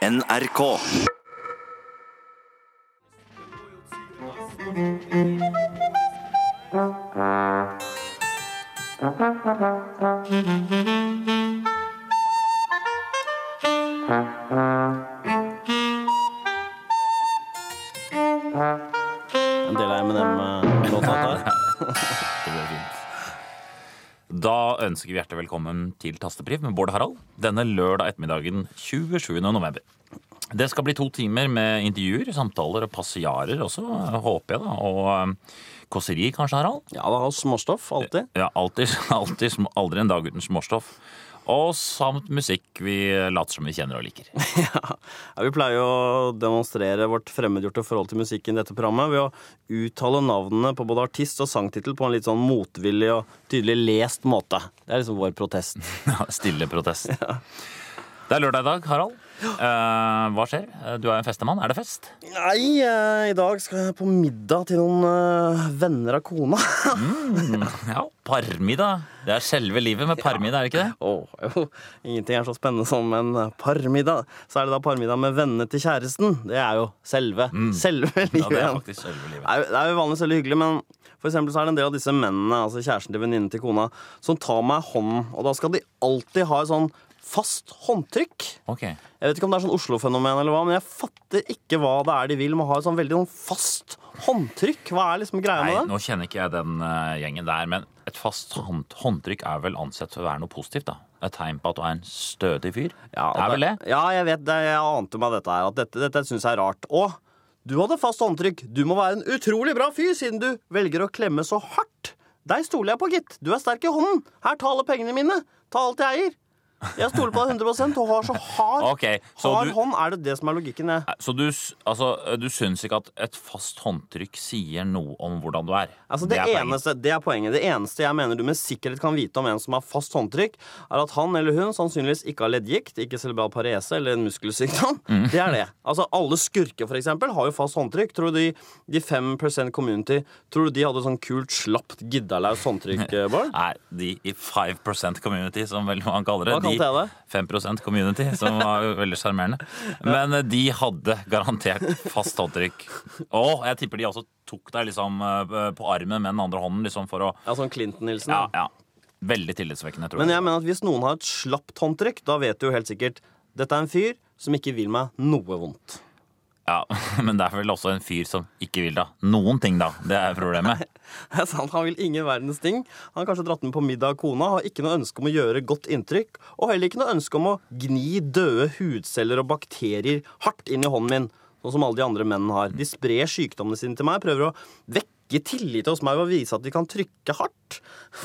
NRK. Velkommen til Tastepriv med Bård Harald denne lørdag ettermiddagen 27. november. Det skal bli to timer med intervjuer, samtaler og passiarer også, håper jeg. da, Og eh, kåseri kanskje, Harald? Ja, det småstoff alltid. Ja, alltid, alltid, aldri en dag uten småstoff. Og samt musikk vi later som vi kjenner og liker. Ja, Vi pleier å demonstrere vårt fremmedgjorte forhold til musikken i dette programmet ved å uttale navnene på både artist og sangtittel på en litt sånn motvillig og tydelig lest måte. Det er liksom vår protest. Ja, Stille protest. Det er lørdag i dag, Harald. Uh, hva skjer? Du er en festemann. Er det fest? Nei, uh, i dag skal jeg på middag til noen uh, venner av kona. Ja, parmiddag. Det er selve livet med parmiddag, er det ikke det? Åh, jo, ingenting er så spennende som en eh, parmiddag. Så er det da parmiddag med vennene til kjæresten. Det er jo selve, selve livet. Mm. Ja, det er faktisk selve Det livet. er, det er jo vanligvis veldig hyggelig, men for eksempel så er det en del av disse mennene, altså kjæresten til venninnen til kona, som tar meg i hånden, og da skal de alltid ha et sånn fast håndtrykk. Okay. Jeg vet ikke om det er sånn Oslo-fenomen eller hva, men jeg fatter ikke hva det er de vil med å ha et sånn veldig sånn fast håndtrykk. Hva er liksom greia med det? nå kjenner ikke jeg den uh, gjengen der, men et fast hånd, håndtrykk er vel ansett for å være noe positivt, da? Et tegn på at du er en stødig fyr? Ja, det er vel det? Ja, jeg vet det. Jeg ante meg dette her. At dette, dette syns jeg er rart. Og du hadde fast håndtrykk. Du må være en utrolig bra fyr, siden du velger å klemme så hardt. Deg stoler jeg på, gitt. Du er sterk i hånden. Her, ta alle pengene mine. Ta alt jeg eier. Jeg stoler på deg 100% og har så hard, okay, så hard du- hånd. Er det det som er logikken? Jeg? Så du, altså, du syns ikke at et fast håndtrykk sier noe om hvordan du er? Altså det, er poenget. eneste, det er poenget. Det eneste jeg mener du med sikkerhet kan vite om en som har fast håndtrykk, er at han eller hun sannsynligvis ikke har leddgikt, ikke cerebral parese eller en muskelsykdom. Mm. Det er det. Altså Alle skurker for eksempel, har jo fast håndtrykk. Tror du de, de 5 community Tror du de hadde sånn kult, slapt, giddalaus håndtrykk, eh, Bård? Nei, de i 5% community, som vel man kaller det. De 5% community, som var veldig sjarmerende. Men eh, de hadde garantert fast håndtrykk. Og jeg tipper de også tok deg liksom eh, på armen med den andre hånden, liksom for å Ja, sånn Clinton-hilsen. Ja, ja. Veldig tillitsvekkende, tror Men jeg. jeg mener at hvis noen har et slapt håndtrykk, da vet du jo helt sikkert dette er en fyr som ikke vil meg noe vondt. Ja, Men det er vel også en fyr som ikke vil da noen ting, da. Det er problemet. Det er sant, Han vil ingen verdens ting. Han har kanskje dratt med på middag av kona, har ikke noe ønske om å gjøre godt inntrykk, og heller ikke noe ønske om å gni døde hudceller og bakterier hardt inn i hånden min, sånn som alle de andre mennene har. De sprer sykdommene sine til meg, prøver å vekke tillit hos meg ved å vise at de kan trykke hardt.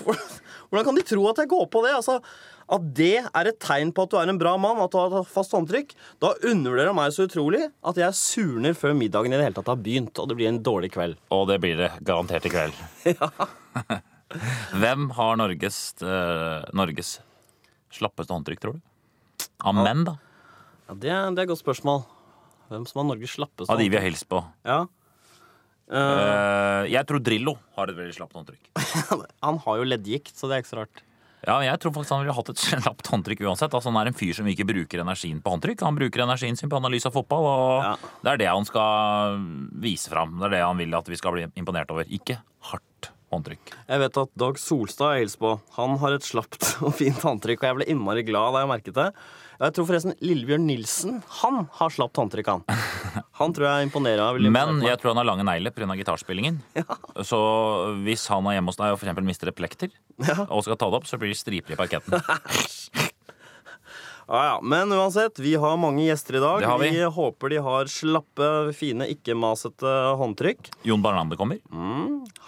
Hvordan kan de tro at jeg går på det? Altså, at det er et tegn på at du er en bra mann, at du har fast håndtrykk, da undervurderer meg så utrolig at jeg surner før middagen i det hele tatt har begynt, og det blir en dårlig kveld. Og det blir det garantert i kveld. Hvem har Norges, uh, Norges slappeste håndtrykk, tror du? Av menn, da? Ja, det, er- det er et godt spørsmål. Hvem som har Norges slappeste Av de vi har hilst på. Ja. Uh, jeg tror Drillo har et veldig slapt håndtrykk. Han har jo leddgikt, så det er ikke så rart. Ja, jeg tror faktisk han ville hatt et slapt håndtrykk uansett. Altså, han er en fyr som ikke bruker energien på håndtrykk. Han bruker energien sin på analyse av fotball, og Ja. det er det han skal vise fram. Det er det han vil at vi skal bli imponert over. Ikke hardt håndtrykk. Jeg vet at Dag Solstad jeg hilser på, han har et slapt og fint håndtrykk, og jeg ble innmari glad da jeg merket det. Jeg tror forresten Lillebjørn Nilsen, han har slapt håndtrykk, han. Han tror jeg imponerer meg. Men jeg tror han har lange negler pga. gitarspillingen. Så hvis han er hjemme hos deg og f.eks. mister et plekter, og skal ta det opp, så blir det striper i parketten. Ja, ja. Men uansett, vi har mange gjester i dag. Det har vi. håper de har slappe, fine, ikke-masete håndtrykk. Jon Barnander kommer.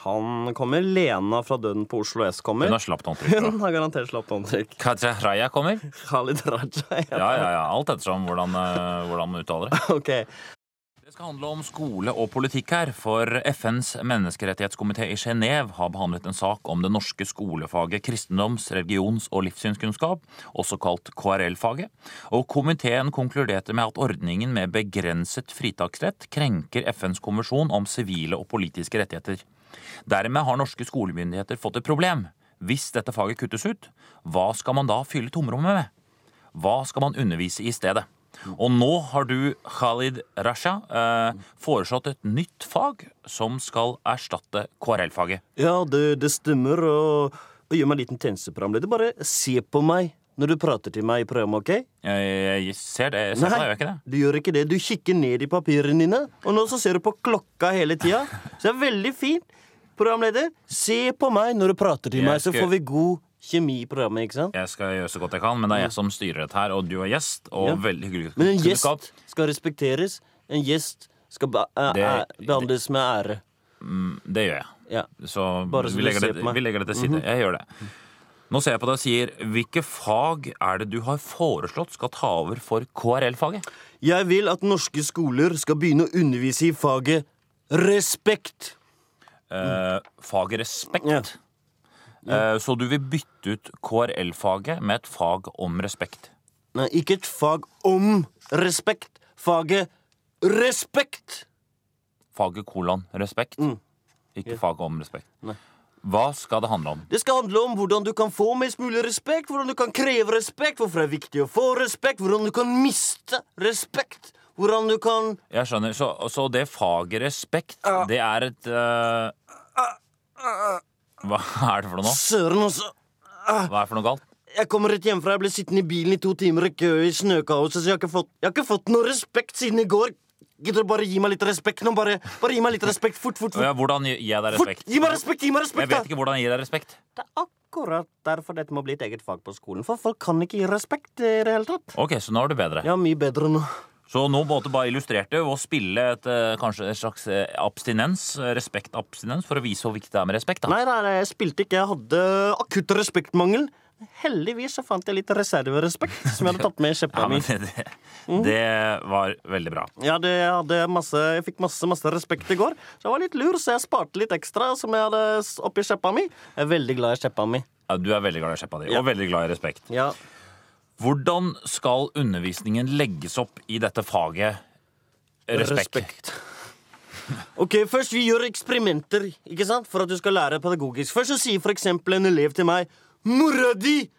Han kommer. Lena fra Døden på Oslo S kommer. Hun har slapt håndtrykk. Hun har garantert slapt håndtrykk. Katja Raja kommer. Khalid Raja. Ja, ja, ja. Alt ettersom hvordan, eh, hvordan man uttaler det. Ok. Det skal handle om skole og politikk her, for FNs menneskerettighetskomité i Genéve har behandlet en sak om det norske skolefaget kristendoms-, religions- og livssynskunnskap, også kalt KRL-faget. Og komiteen konkluderte med at ordningen med begrenset fritaksrett krenker FNs konvensjon om sivile og politiske rettigheter. Dermed har norske skolemyndigheter fått et problem. Hvis dette faget kuttes ut, hva skal man da fylle tomrommet med? Hva skal man undervise i stedet? Og nå har du, Khalid Rasha, eh, foreslått et nytt fag som skal erstatte KRL-faget. Ja, det, det stemmer. Og, og gjør meg en liten tjenesteprogramleder. Bare se på meg når du prater til meg i programmet, OK? Jeg, jeg ser det. Jeg ser det, jeg gjør ikke det. du gjør ikke det. Du kikker ned i papirene dine, og nå så ser du på klokka hele tida. Så det er veldig fint. Programleder, se på meg når du prater til Jeg meg, så skal- får vi god kjemi i programmet, ikke sant? Jeg skal gjøre så godt jeg kan, men det er jeg som styrer dette her, og du er gjest. Og Ja. veldig hyggelig Men en gjest skal respekteres. En gjest skal be Det- æ- behandles med ære. Det gjør jeg. Ja. Så, Bare så vi, legger det, vi legger det til side. Jeg gjør det. Nå ser jeg på deg og sier hvilke fag er det du har foreslått skal ta over for KRL-faget? Jeg vil at norske skoler skal begynne å undervise i faget respekt. Eh, faget respekt. Ja. Eh, så du vil bytte ut KRL-faget med et fag om respekt? Nei, ikke et fag om respekt. Faget respekt. Faget kolon respekt? Ikke faget om respekt. Mm. Nei. Hva skal det handle om? Det skal handle om hvordan du kan få mest mulig respekt, hvordan du kan kreve respekt, hvorfor det er viktig å få respekt, hvordan du kan miste respekt, hvordan du kan Jeg skjønner, Så, så det faget respekt, det er et eh, Hva er det for noe nå? Søren, altså. Hva er det for noe galt? Jeg kommer rett hjemmefra, jeg ble sittende i bilen i to timer i kø i snøkaoset, så jeg har ikke fått, jeg har ikke fått noe respekt siden i går. Gidder du bare gi meg litt respekt nå? Bare, bare gi meg litt respekt. Fort, fort, fort. Ja, hvordan gir jeg deg fort. respekt? Gi meg respekt, gi meg respekt! Jeg vet ikke hvordan jeg gir deg respekt. Det er akkurat derfor dette må bli et eget fag på skolen. For folk kan ikke gi respekt i det hele tatt. Ok, Så nå er du bedre. Ja, mye bedre nå. Så nå måtte bare illustrerte ved å spille et, eh, kanskje et slags eh, abstinens, eh, respektabstinens, for å vise hvor viktig det er med respekt. da. Nei, nei, nei, jeg spilte ikke. Jeg hadde akutt respektmangel. Heldigvis så fant jeg litt reserverespekt som jeg hadde tatt med i kjeppa Ja, mi. men det, det, det var veldig bra. Ja, det, jeg, hadde masse, jeg fikk masse masse respekt i går, så jeg var litt lur, så jeg sparte litt ekstra som jeg hadde oppi kjeppa mi. Jeg er veldig glad i kjeppa mi. Ja, du er veldig glad i kjeppa di, Ja. og veldig glad i respekt. Ja. Hvordan skal undervisningen legges opp i dette faget respekt? Ok, Først vi gjør eksperimenter ikke sant? for at du skal lære pedagogisk. Først så sier eksempel en elev til meg 'Mora di!'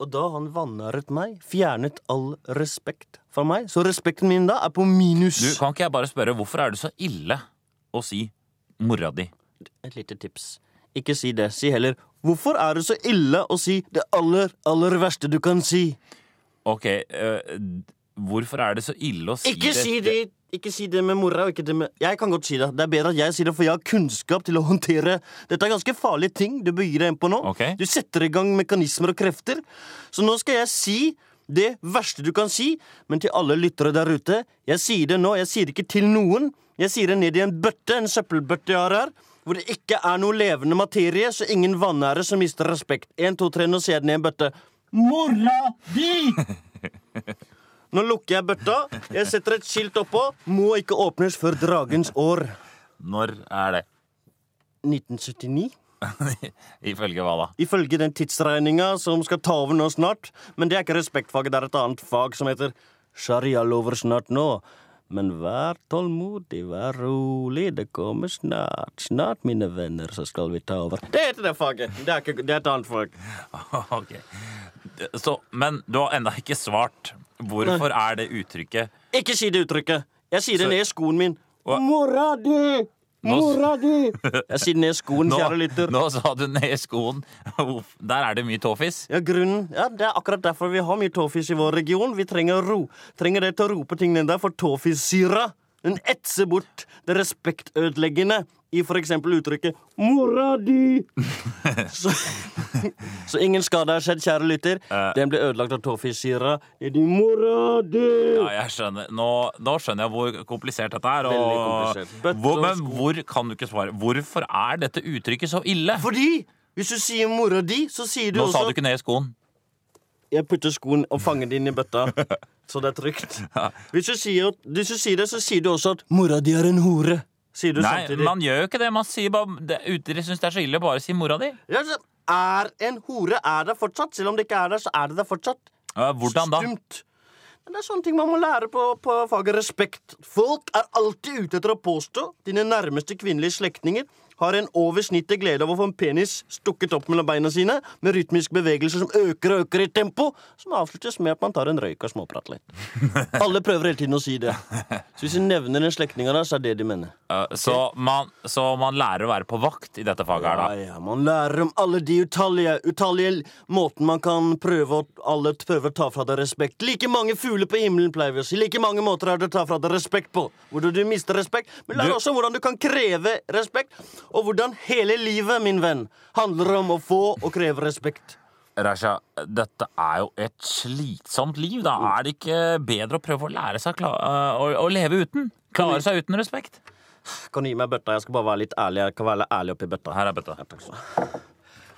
Og da han vanæret meg, fjernet all respekt fra meg. Så respekten min da er på minus. Du, Kan ikke jeg bare spørre, hvorfor er det så ille å si mora di? Et lite tips. Ikke si det. Si heller 'Hvorfor er det så ille å si det aller, aller verste du kan si'? Ok, eh, hvorfor er det så ille å si Ikke det? si det Ikke si det med mora. og Ikke det med Jeg kan godt si det. Det er bedre at jeg sier det, for jeg har kunnskap til å håndtere Dette er ganske farlige ting du begir deg inn på nå. Okay. Du setter i gang mekanismer og krefter. Så nå skal jeg si det verste du kan si, men til alle lyttere der ute Jeg sier det nå. Jeg sier det ikke til noen. Jeg sier det ned i en bøtte, en søppelbøtte jeg har her. Hvor det ikke er noe levende materie, så ingen vanære som mister respekt. En, to, tre, nå ser jeg ned i en bøtte. Mora di! Nå lukker jeg bøtta. Jeg setter et skilt oppå. Må ikke åpnes før dragens år. Når er det? 1979. Ifølge hva da? Ifølge den tidsregninga som skal ta over nå snart. Men det er ikke respektfaget, det er et annet fag som heter sharia-lover snart nå. Men vær tålmodig, vær rolig, det kommer snart. Snart, mine venner, så skal vi ta over. Det heter det faget. Det er, ikke, det er et annet fag. ok. Så, men du har ennå ikke svart. Hvorfor er det uttrykket Ikke si det uttrykket. Jeg sier det Så- ned i skoen min. Hva? Mora di! Mora di! Jeg sier ned i skoen, nå, kjære lytter. nå sa du ned i skoen. Uff, Der er det mye tåfis. Ja, grunnen, ja, Det er akkurat derfor vi har mye tåfis i vår region. Vi trenger ro. Trenger det til å rope ting ned der, for tåfissyra den etser bort det respektødeleggende i eksempel uttrykket 'mora di'. så, så ingen skade er skjedd, kjære lytter. Uh, Den ble ødelagt av tåfissyra 'mora di'. Ja, jeg skjønner. Nå, nå skjønner jeg hvor komplisert dette er. Og. Hvor, men hvor kan du ikke svare? Hvorfor er dette uttrykket så ille? Fordi hvis du sier 'mora di', så sier du Nå også sa du ikke ned i skoen. Jeg putter skoen og fanger den inn i bøtta, så det er trygt. Hvis du, sier, hvis du sier det, så sier du også at 'mora di er en hore'. Sier du Nei, samtidig. man gjør jo ikke det. Man sier bare det, Dere syns det er så ille bare si mora di. Ja, så er en hore er der fortsatt. Selv om det ikke er der, så er det der fortsatt. Ja, hvordan da? Stumt. Men det er sånne ting man må lære på, på faget respekt. Folk er alltid ute etter å påstå dine nærmeste kvinnelige slektninger har en over snittet glede av å få en penis stukket opp mellom beina sine, med rytmisk bevegelse som øker og øker i tempo, som avsluttes med at man tar en røyk og småprater litt. Alle prøver hele tiden å si det. Så hvis de nevner en slektning av deg, så er det de mener. Uh, så, man, så man lærer å være på vakt i dette faget her, da. Ja, ja, man lærer om alle de utallige, utallige måten man kan prøve å, alle prøver å ta fra deg respekt. Like mange fugler på himmelen, pleier vi å si. Like mange måter er det å ta fra deg respekt på. Hvordan du mister respekt. Men lær Du- også hvordan du kan kreve respekt, og hvordan hele livet, min venn, handler om å få og kreve respekt. Raja, dette er jo et slitsomt liv, da. Er det ikke bedre å prøve å lære seg kla uh, å, å leve uten? Klare seg uten respekt? Kan du gi meg bøtta? Jeg skal bare være litt ærlig. Jeg kan være ærlig oppi bøtta. Her er bøtta.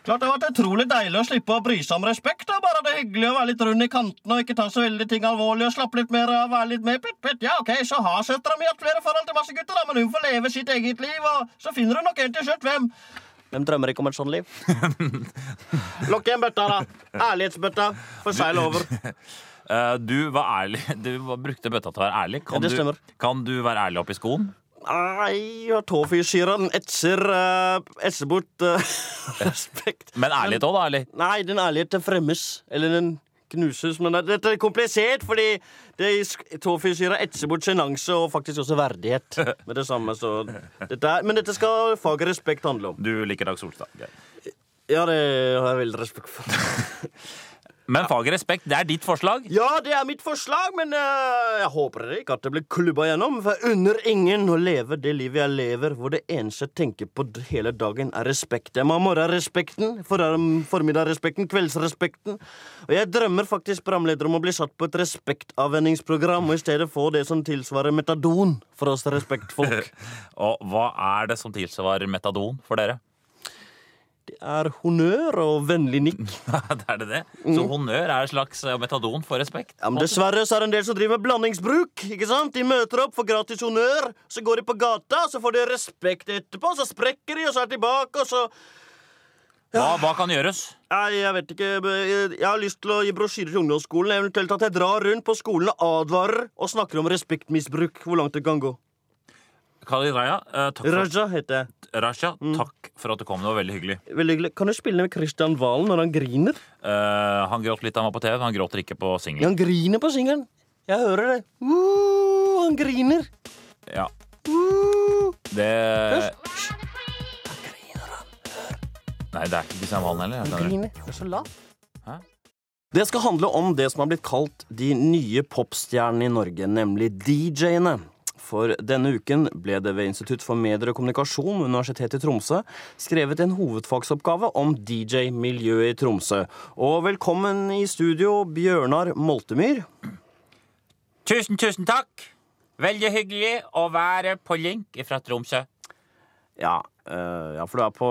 Klart det har vært utrolig deilig å slippe å bry seg om respekt. da. Bare det er hyggelig å være litt rund i kantene og ikke ta så veldig ting alvorlig. og slappe litt mer av, være litt mer pitt, pitt. Ja, ok, Så har søstera mi hatt flere forhold til masse gutter, da, men hun får leve sitt eget liv, og så finner hun nok en til slutt. Hvem? Hvem drømmer ikke om et sånt liv? Lokk igjen bøtta, da. Ærlighetsbøtta. For seil over. Uh, du var ærlig. Du brukte bøtta til å være ærlig. Kan, Ja, det du, stemmer. kan du være ærlig oppi skoen? Nei, tåfyrsyren etser uh, etser bort uh, respekt. Men ærlighet òg, da? eller? Nei, den ærligheten fremmes. Eller den knuses. Men det- dette er komplisert, fordi det etser bort sjenanse og faktisk også verdighet med det samme. Så dette er, men dette skal faget respekt handle om. Du liker Dag Solstad. Ja, det har jeg veldig respekt for. Men faget respekt, det er ditt forslag? Ja, det er mitt forslag, men uh, jeg håper ikke at det blir klubba gjennom. For jeg unner ingen å leve det livet jeg lever, hvor det eneste jeg tenker på hele dagen, er respekt. Jeg må ha morgenrespekten, for- formiddagsrespekten, kveldsrespekten. Og jeg drømmer faktisk programleder om å bli satt på et respektavvenningsprogram, og i stedet få det som tilsvarer metadon for oss respektfolk. Og hva er det som tilsvarer metadon for dere? Det er honnør og vennlig nikk. det er det det? Så honnør er et slags eh, metadon for respekt? Ja, men Dessverre så er det en del som driver med blandingsbruk. ikke sant? De møter opp, får gratis honnør, så går de på gata, så får de respekt etterpå, så sprekker de, og så er de tilbake, og så Hva, hva kan gjøres? Nei, jeg vet ikke. Jeg har lyst til å gi brosjyrer til ungdomsskolen, eventuelt at jeg drar rundt på skolen og advarer og snakker om respektmisbruk. Hvor langt det kan gå. Khalid Raja, eh, takk for, Raja heter jeg. Raja, takk for at du kom. Det var veldig hyggelig. Veldig hyggelig. Kan du spille med Christian Valen når han griner? Eh, han gråt litt da han var på TV, han gråter ikke på singelen. han griner på singelen. Jeg hører det. Uh, han griner. Ja, Uh. det Hysj. Nei, det er ikke Christian Valen heller. Han griner. Det er så lavt. Hæ? Det skal handle om det som har blitt kalt de nye popstjernene i Norge, nemlig DJ-ene. For denne uken ble det ved Institutt for medier og kommunikasjon ved Universitetet i Tromsø skrevet en hovedfagsoppgave om DJ-miljøet i Tromsø. Og velkommen i studio, Bjørnar Moltemyr. Tusen, tusen takk! Veldig hyggelig å være på link fra Tromsø. Ja, eh, ja, for du er på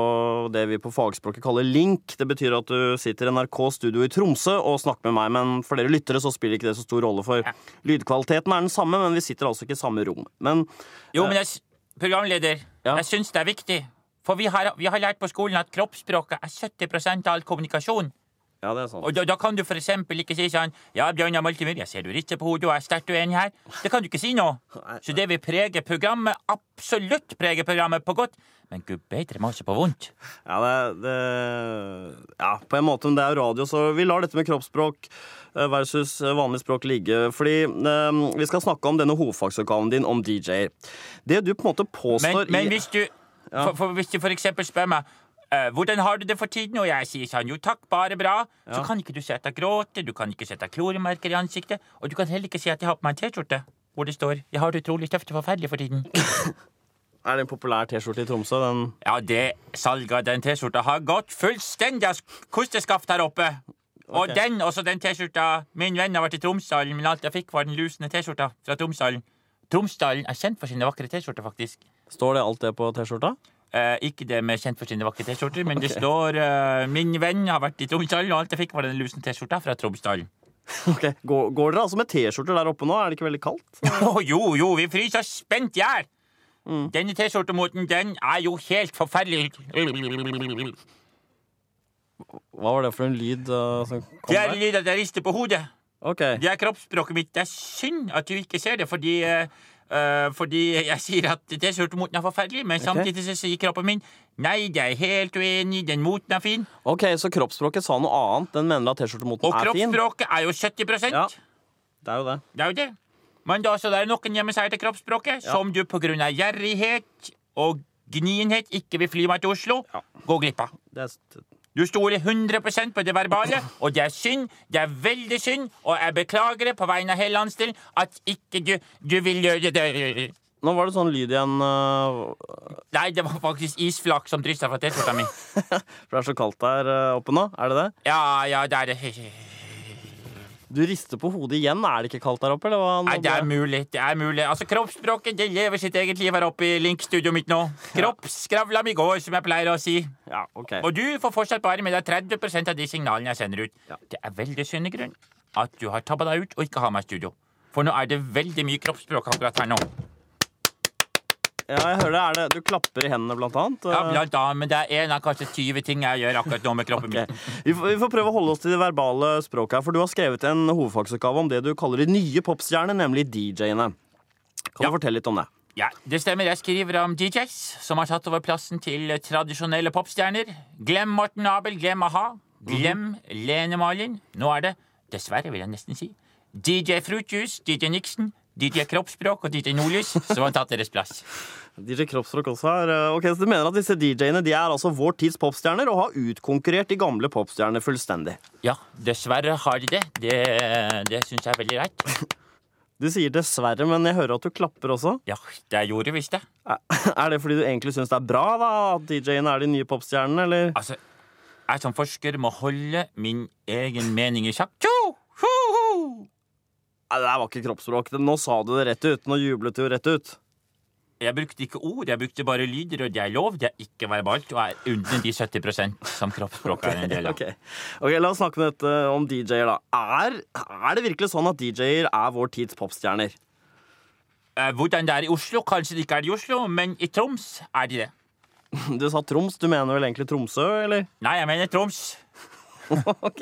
det vi på fagspråket kaller link. Det betyr at du sitter i NRK studio i Tromsø og snakker med meg, men for dere lyttere så spiller ikke det så stor rolle, for Ja. lydkvaliteten er den samme, men vi sitter altså ikke i samme rom. Men Jo, men jeg, programleder, Ja. jeg syns det er viktig. For vi har, vi har lært på skolen at kroppsspråket er 70% av all kommunikasjon. Ja, det er sant. Og da, da kan du eksempel ikke si sånn Ja, Bjørnar Multimir, jeg ser du rister på hodet og er sterkt uenig her. Det kan du ikke si nå. Så det vil prege programmet, absolutt prege programmet på godt. Men gud bedre masse på vondt. Ja, det, det Ja, på en måte, men det er radio, så vi lar dette med kroppsspråk eh, versus vanlig språk ligge. Fordi eh, vi skal snakke om denne hovedfagsoppgaven din om DJ-er. Det du på en måte påstår Men, men hvis du for, for, Hvis du f.eks. spør meg eh, hvordan har du det for tiden? Og jeg sier sånn, jo takk, bare bra. Så kan ikke du se at jeg gråter, du kan ikke sette kloremerker i ansiktet, og du kan heller ikke si at jeg har på meg en T-skjorte hvor det står 'Jeg har det utrolig tøft og forferdelig for tiden'. Er det en populær T-skjorte i Tromsø? Den Ja, det salget av den T-skjorta har gått fullstendig av kosteskaft her oppe. Og den, også den T-skjorta Min venn har vært i Tromsdalen, men alt jeg fikk, var den lusende T-skjorta fra Tromsdalen. Tromsdalen er kjent for sine vakre T-skjorter, faktisk. Står det alt det på T-skjorta? Eh, ikke det med kjent for sine vakre T-skjorter, men det står eh, 'Min venn har vært i Tromsdalen', og alt jeg fikk, var den lusen T-skjorta fra Tromsdalen. Ok, Går, går dere altså med T-skjorter der oppe nå? Er det ikke veldig kaldt? Jo, jo, vi fryser spent i hjel! Denne T-skjortemoten, den er jo helt forferdelig. Hva var det for en lyd uh, som kom Det er der? lyd at jeg rister på hodet. Ok, Det er kroppsspråket mitt. Det er synd at du ikke ser det, fordi Eh, fordi jeg sier at T-skjortemoten er forferdelig, men samtidig så sier kroppen min nei, jeg er helt uenig, den moten er fin. Ok, Så kroppsspråket sa noe annet. Den mener at T-skjortemoten er fin. Og kroppsspråket er jo 70% Ja. Det er jo det. Det er jo det. Men da så det er noen hjemme seg til kroppsspråket som du av gjerrighet og gnienhet ikke vil fly meg til Oslo, Ja. gå glipp av. det er, Du stoler 100% på det verbale, og det er synd, det er veldig synd, og jeg beklager det på vegne av hele landsdelen at ikke du, du vil gjøre det. nå var det sånn lyd igjen øh, Nei, det var faktisk isflak som dryssa fra T-skjorta mi. For det er så kaldt der øh, oppe nå. Er det det? Ja, ja, det er det. Du rister på hodet igjen. Er det ikke kaldt der oppe? Nei, det er mulig. Det er mulig. Altså, Kroppsspråket det lever sitt eget liv her oppe i Link-studioet mitt nå. Kroppsskravla mi går, som jeg pleier å si. Ja, ok. Og du får fortsatt bare med deg 30% av de signalene jeg sender ut. Ja. Det er veldig synd i grunn at du har tabba deg ut og ikke har meg i studio. For nå er det veldig mye kroppsspråk akkurat her nå. Ja, jeg hører det. Er det. Du klapper i hendene, blant annet. Ja, blant annet, Men det er en av kanskje 20 ting jeg gjør akkurat nå med kroppen okay. min. Vi, får, vi får prøve å holde oss til det verbale språket her, for du har skrevet en hovedfagsoppgave om det du kaller de nye popstjernene, nemlig DJ-ene. Kan Ja. du fortelle litt om det? Ja, det stemmer. Jeg skriver om DJs som har tatt over plassen til tradisjonelle popstjerner. Glem Morten Abel, glem a-ha. Glem Lene Malin. Nå er det, dessverre vil jeg nesten si, DJ Fruitjuice, DJ Nixon, DJ Kroppsspråk og DJ Nordlys som har tatt deres plass. DJ Kroppsspråk også her. Eh, Ok, så Du mener at disse DJ-ene de er altså vår tids popstjerner og har utkonkurrert de gamle popstjernene fullstendig? Ja, dessverre har de det. Det, det syns jeg er veldig rart. Du sier dessverre, men jeg hører at du klapper også. Ja, det gjorde visst det. Er er det fordi du egentlig syns det er bra da, at DJ-ene er de nye popstjernene, eller? Altså, jeg som forsker må holde min egen mening i sjakk. Tjo! Ho, ho! Nei, Det der var ikke kroppsspråk. Nå sa du det rett ut. Nå jublet du jo rett ut. Jeg brukte ikke ord, jeg brukte bare lyder, og det er lov. Det er ikke verbalt, og er under de 70 som kroppsspråket er en del av. Ok, Ok, La oss snakke med dette om DJ-er, da. Er, er det virkelig sånn at DJ-er er vår tids popstjerner? Eh, Hvordan det er i Oslo, kanskje det ikke er i Oslo, men i Troms er de det. Du sa Troms. Du mener vel egentlig Tromsø, eller? Nei, jeg mener Troms. ok.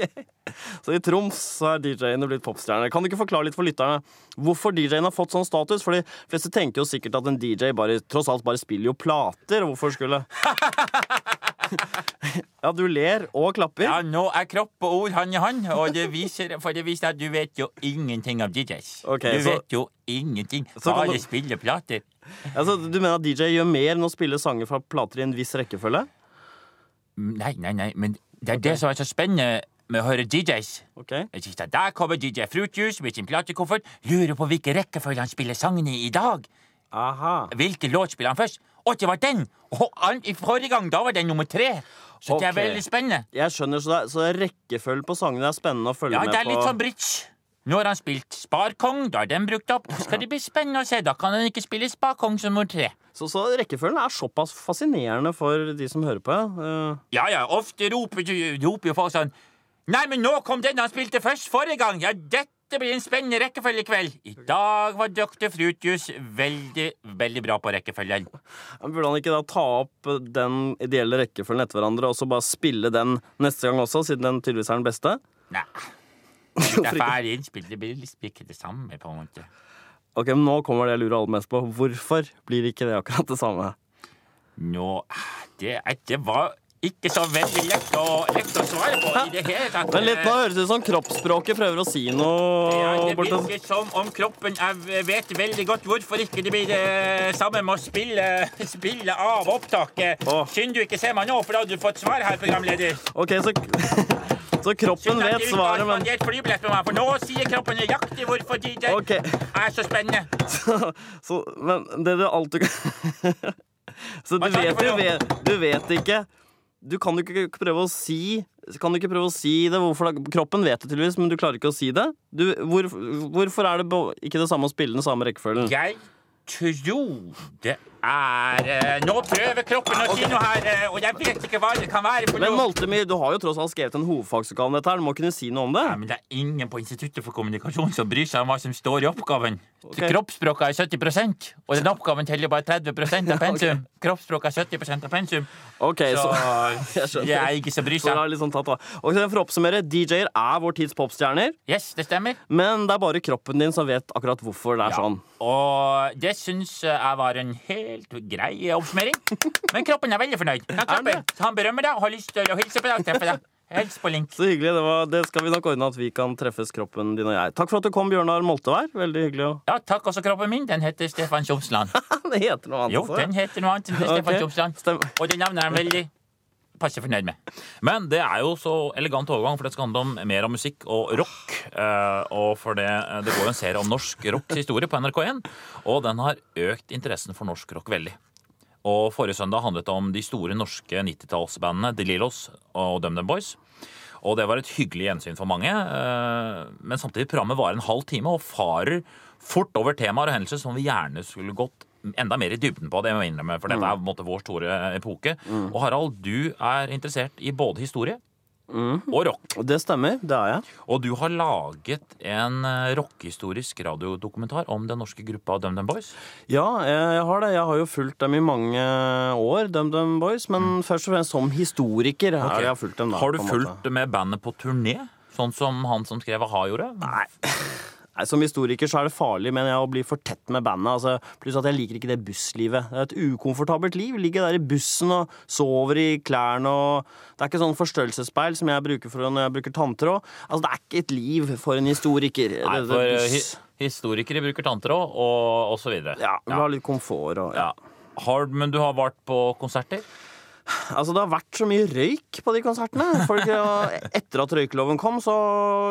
Så i Troms så er DJ-ene blitt popstjerner. Kan du ikke forklare litt for lytterne hvorfor DJ-en har fått sånn status? For de fleste tenker jo sikkert at en DJ bare, tross alt bare spiller jo plater. Hvorfor skulle Ja, du ler og klapper. Ja, nå er kropp og ord hånd i hånd, og det viser, for det viser at du vet jo ingenting om DJs. Okay, du så- vet jo ingenting. Bare du- spiller plater. Altså, du mener at DJ gjør mer enn å spille sanger fra plater i en viss rekkefølge? Mm, Nei, nei, nei, men det er det som er så spennende med å høre DJs. Okay. Jeg synes at Der kommer DJ Fruitjuice med sin platekoffert. Lurer på hvilken rekkefølge han spiller sangene i i dag. Aha. Hvilken låt spiller han først? Å, det var den! Og i forrige gang, da var den nummer tre. Så det er veldig spennende. Jeg skjønner, så, det er, så rekkefølgen på sangene er spennende å følge Ja, med det er litt sånn bridge. Nå har han spilt Sparkong, da er den brukt opp. Da skal det bli spennende å se. Da kan han ikke spille Sparkong som nummer tre. Så, så rekkefølgen er såpass fascinerende for de som hører på. ja. Eh, Ja, ja, ofte roper, roper jo folk sånn Nei, men nå kom den han spilte først forrige gang! Ja, dette blir en spennende rekkefølge i kveld. I dag var Dr. Frutius veldig, veldig bra på rekkefølgen. Burde han ikke da ta opp den ideelle rekkefølgen etter hverandre og så bare spille den neste gang også, siden den tydeligvis er den beste? Nei. Det er ferdig innspilt. Det blir liksom ikke det samme, på en måte. Ok, men Nå kommer det jeg lurer aller mest på. Hvorfor blir ikke det akkurat det samme? Nå Det, er- det var ikke så veldig lett å, lett å svare på i det hele tatt. Men litt Nå høres det ut som kroppsspråket prøver å si noe. Ja, det virker som om kroppen Jeg vet veldig godt hvorfor ikke det blir det samme med å spille, spille av opptaket. Åh. Synd du ikke ser meg nå, for da hadde du fått svar her, programleder. Ok, så, så kroppen vet svaret, men flybillett meg, for nå sier kroppen nøyaktig hvorfor de det okay. er så spennende. så, Men det du alltid Så du vet for du vet, du vet ikke Du kan jo ikke prøve å si Kan du ikke prøve å si det? Hvorfor? Kroppen vet det tydeligvis, men du klarer ikke å si det. Du, hvor, hvorfor er det ikke det samme å spille den samme rekkefølgen? Jeg tror det er eh, Nå prøver kroppen å si noe her, eh, og jeg vet ikke hva det kan være Men Maltemir, du har jo tross alt skrevet en hovedfagsoppgave om dette. her Du må kunne si noe om det. Nei, men Det er ingen på Instituttet for kommunikasjon som bryr seg om hva som står i oppgaven. Okay. Kroppsspråket er 70% og den oppgaven teller bare 30% av pensum. Kroppsspråket er 70 av pensum. Okay, Så så, Jeg jeg er ikke så bryr så seg. Liksom litt sånn tatt. Ok, For å oppsummere, DJ-er er vår tids popstjerner. Yes, det stemmer. Men det er bare kroppen din som vet akkurat hvorfor det er Ja. sånn. Og det syns jeg var en helt grei oppsummering. Men kroppen er veldig fornøyd. Den klapper. han berømmer deg og har lyst til å hilse på deg og treffe deg. Hils på link. Så hyggelig. Det, var, det skal vi nok ordne at vi kan treffes, kroppen din og jeg. Takk for at du kom, Bjørnar Moltevær. Veldig hyggelig. Ja, takk også kroppen min. Den heter Stefan Tjomsland. det heter noe annet Jo, den heter noe annet enn Stefan okay. Tjomsland. Og det navnet er veldig passe fornøyd med. Men det er jo så elegant overgang, for det skal handle om mer om musikk og rock. Eh, og for det, det går jo en serie om norsk rocks historie på NRK1, og den har økt interessen for norsk rock veldig. Og Forrige søndag handlet det om de store norske 90-tallsbandene The Lillos og DumDum Boys. Og det var et hyggelig gjensyn for mange. eh, Men samtidig programmet varer en halv time og farer fort over temaer og hendelser som vi gjerne skulle gått enda mer i dybden på. det må jeg innrømme, For dette er på en måte vår store epoke. Og Harald, du er interessert i både historie og rock. Det stemmer. Det er jeg. Og du har laget en eh, rockehistorisk radiodokumentar om den norske gruppa DumDum Boys. Ja, jeg, jeg har det. Jeg har jo fulgt dem i mange år, DumDum Boys. Men først og fremst som historiker har jeg fulgt dem. da. Har du fulgt med bandet på turné? Sånn som han som skrev a-ha gjorde? Nei. Som historiker så er det farlig mener jeg, å bli for tett med bandet. Altså, pluss at jeg liker ikke det busslivet. Det er et ukomfortabelt liv. Ligge der i bussen og sover i klærne og Det er ikke sånn forstørrelsesspeil som jeg bruker for når jeg bruker tanntråd. Altså, det er ikke et liv for en historiker. Nei, for hi historikere bruker tanntråd, og, og så videre. Ja, vi har litt komfort og ja. Ja. Hard, men du har vært på konserter? Altså, det har vært så mye røyk på de konsertene. Folk, etter at røykeloven kom, så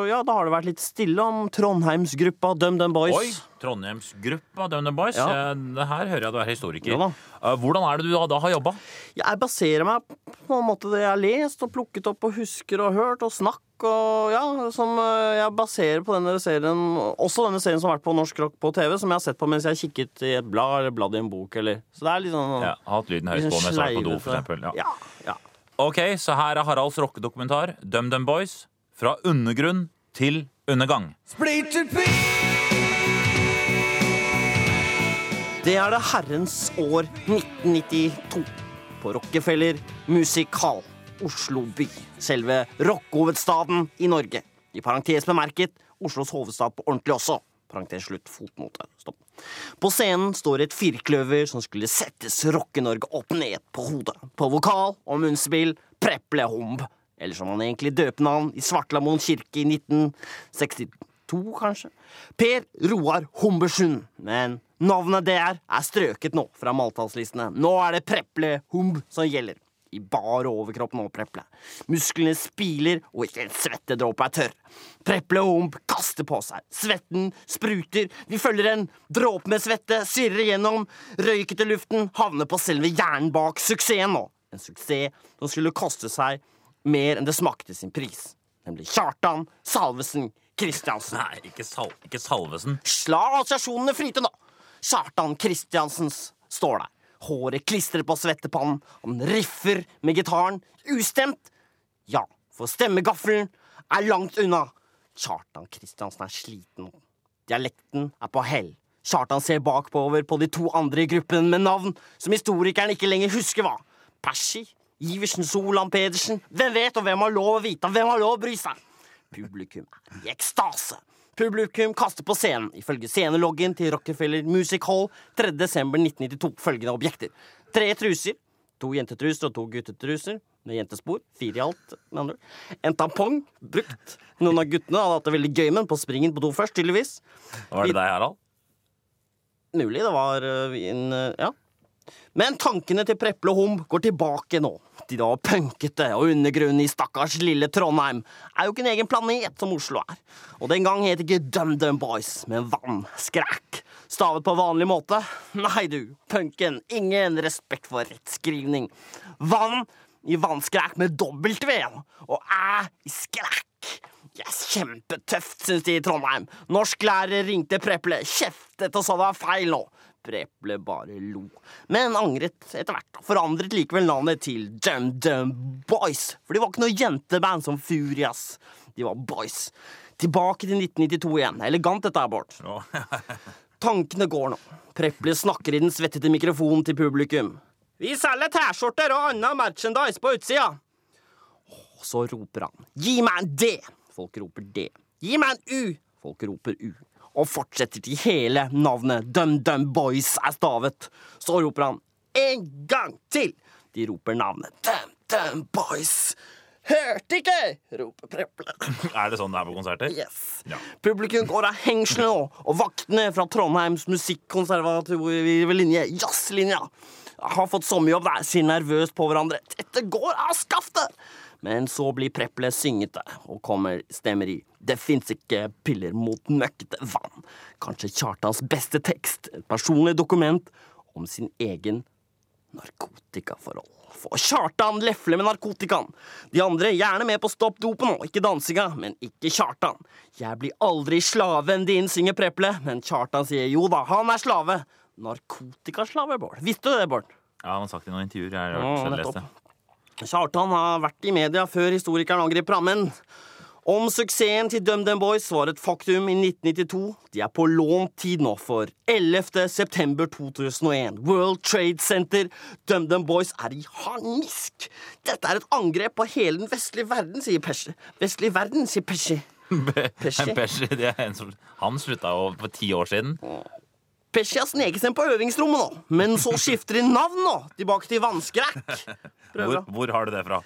ja, da har det vært litt stille om Trondheimsgruppa DumDum Boys. Oi! Trondheimsgruppa DumDum Boys. Ja. Eh, Det her hører jeg du er historiker. Ja. Eh, Hvordan er det du da, da har jobba? Jeg baserer meg på en måte det jeg har lest og plukket opp og husker og hørt og snakk og ja, som eh, jeg baserer på denne serien Også denne serien som har vært på Norsk Rock på TV, som jeg har sett på mens jeg har kikket i et blad eller bladd i en bok eller Så det er litt sånn Ja, hatt lyden høyt på mens jeg vært på do, for eksempel. Ja. Ja, ja. Ok, så her er Haralds rockedokumentar DumDum Boys. Fra undergrunn til undergang. Det er det herrens år 1992 på Rockefeller Musikal, Oslo by. Selve rockehovedstaden i Norge. I parentes bemerket Oslos hovedstad på ordentlig også. Parentes slutt, fotnote. Stopp. På scenen står et firkløver som skulle settes Rocke-Norge opp ned på hodet. På vokal og munnspill Preple Homb. Eller som han egentlig døper navn i Svartlamoen kirke i 1962, kanskje. Per Roar Humbersund. Men navnet der er strøket nå fra maltallslistene. Nå er det Preple Humb som gjelder. I bar overkropp nå, Preple. Musklene spiler, og ikke en svettedråpe er tørr. Preple Humb kaster på seg. Svetten spruter. Vi følger en dråpe med svette, sirrer gjennom røykete luften, havner på selve hjernen bak suksessen nå. En suksess som skulle koste seg mer enn det smakte sin pris. Nemlig Kjartan Salvesen Kristiansen. Nei, ikke, sal ikke Salvesen. La assosiasjonene flyte nå! Kjartan Kristiansens står der. Håret klistrer på svettepannen. Han riffer med gitaren. Ustemt. Ja, for stemmegaffelen er langt unna. Kjartan Kristiansen er sliten. Dialekten er på hell. Kjartan ser bakover på de to andre i gruppen med navn som historikeren ikke lenger husker hva. Persi, Iversen, Solan Pedersen. Hvem vet, og hvem har lov å vite? Hvem har lov å bry seg? Publikum er i ekstase. Publikum kaster på scenen, ifølge sceneloggen til Rockefeller Music Hall 3. desember 1992, følgende objekter. Tre truser, to jentetruser og to guttetruser, med jentespor, fire i alt, med andre ord. En tampong, brukt. Noen av guttene hadde hatt det veldig gøy med den på springen på do først, tydeligvis. Var det deg, Harald? Mulig det var øh, en øh, Ja. Men tankene til Preple og hum går tilbake nå. De da punkete og undergrunnen i stakkars lille Trondheim er jo ikke en egen planet som Oslo er. Og den gang het ikke DumDum Boys, men Vannskræk. Stavet på vanlig måte. Nei, du, punken. Ingen respekt for rettskrivning. Vann i vannskræk med dobbelt V og æ i skræk. Yes, kjempetøft, syns de i Trondheim. Norsklærer ringte Preple, kjeftet og sa det var feil nå. Preple bare lo, men angret etter hvert. og Forandret likevel navnet til Dum Dum Boys, for de var ikke noe jenteband som Furias. De var boys. Tilbake til 1992 igjen. Elegant dette her, Bård. Tankene går nå. Preple snakker i den svettete mikrofonen til publikum. Vi selger T-skjorter og annen merchandise på utsida. Og så roper han. Gi meg en D! Folk roper D. Gi meg en U! Folk roper U. Og fortsetter til hele navnet DumDum Dum Boys er stavet. Så roper han en gang til. De roper navnet DumDum Dum Boys. Hørte ikke! roper Preple. Er det sånn det er på konserter? Yes. Ja. Publikum går av hengslene nå, og vaktene fra Trondheims musikkonservative linje, jazzlinja, har fått sommerjobb der, ser nervøst på hverandre. Dette går av skaftet! Men så blir Preple syngete, og kommer stemmer i Det fins ikke piller mot møkkete vann. Kanskje Kjartans beste tekst, et personlig dokument om sin egen narkotikaforhold. For Kjartan lefler med narkotikaen. De andre gjerne med på stopp dopen og ikke dansinga, men ikke Kjartan. Jeg blir aldri slaven din, synger Preple, men Kjartan sier jo da, han er slave. Narkotikaslave, Bård. Visste du det, Bård? Ja, han har sagt det i noen intervjuer. Jeg har hørt, ja. Kjartan har vært i media før historikeren angriper ham, men om suksessen til DumDum Boys var et faktum i 1992. De er på lånt tid nå for 11. september 2001. World Trade Center. DumDum Boys er i harnisk. Dette er et angrep på hele den vestlige verden, sier Pesci. Vestlige verden, sier Pesci. Pesci? Pesci, det er en som, han slutta jo for ti år siden. Pesci sneker seg på øvingsrommet nå, men så skifter de navn nå. Tilbake til vannskrekk. Hvor, hvor har du det fra?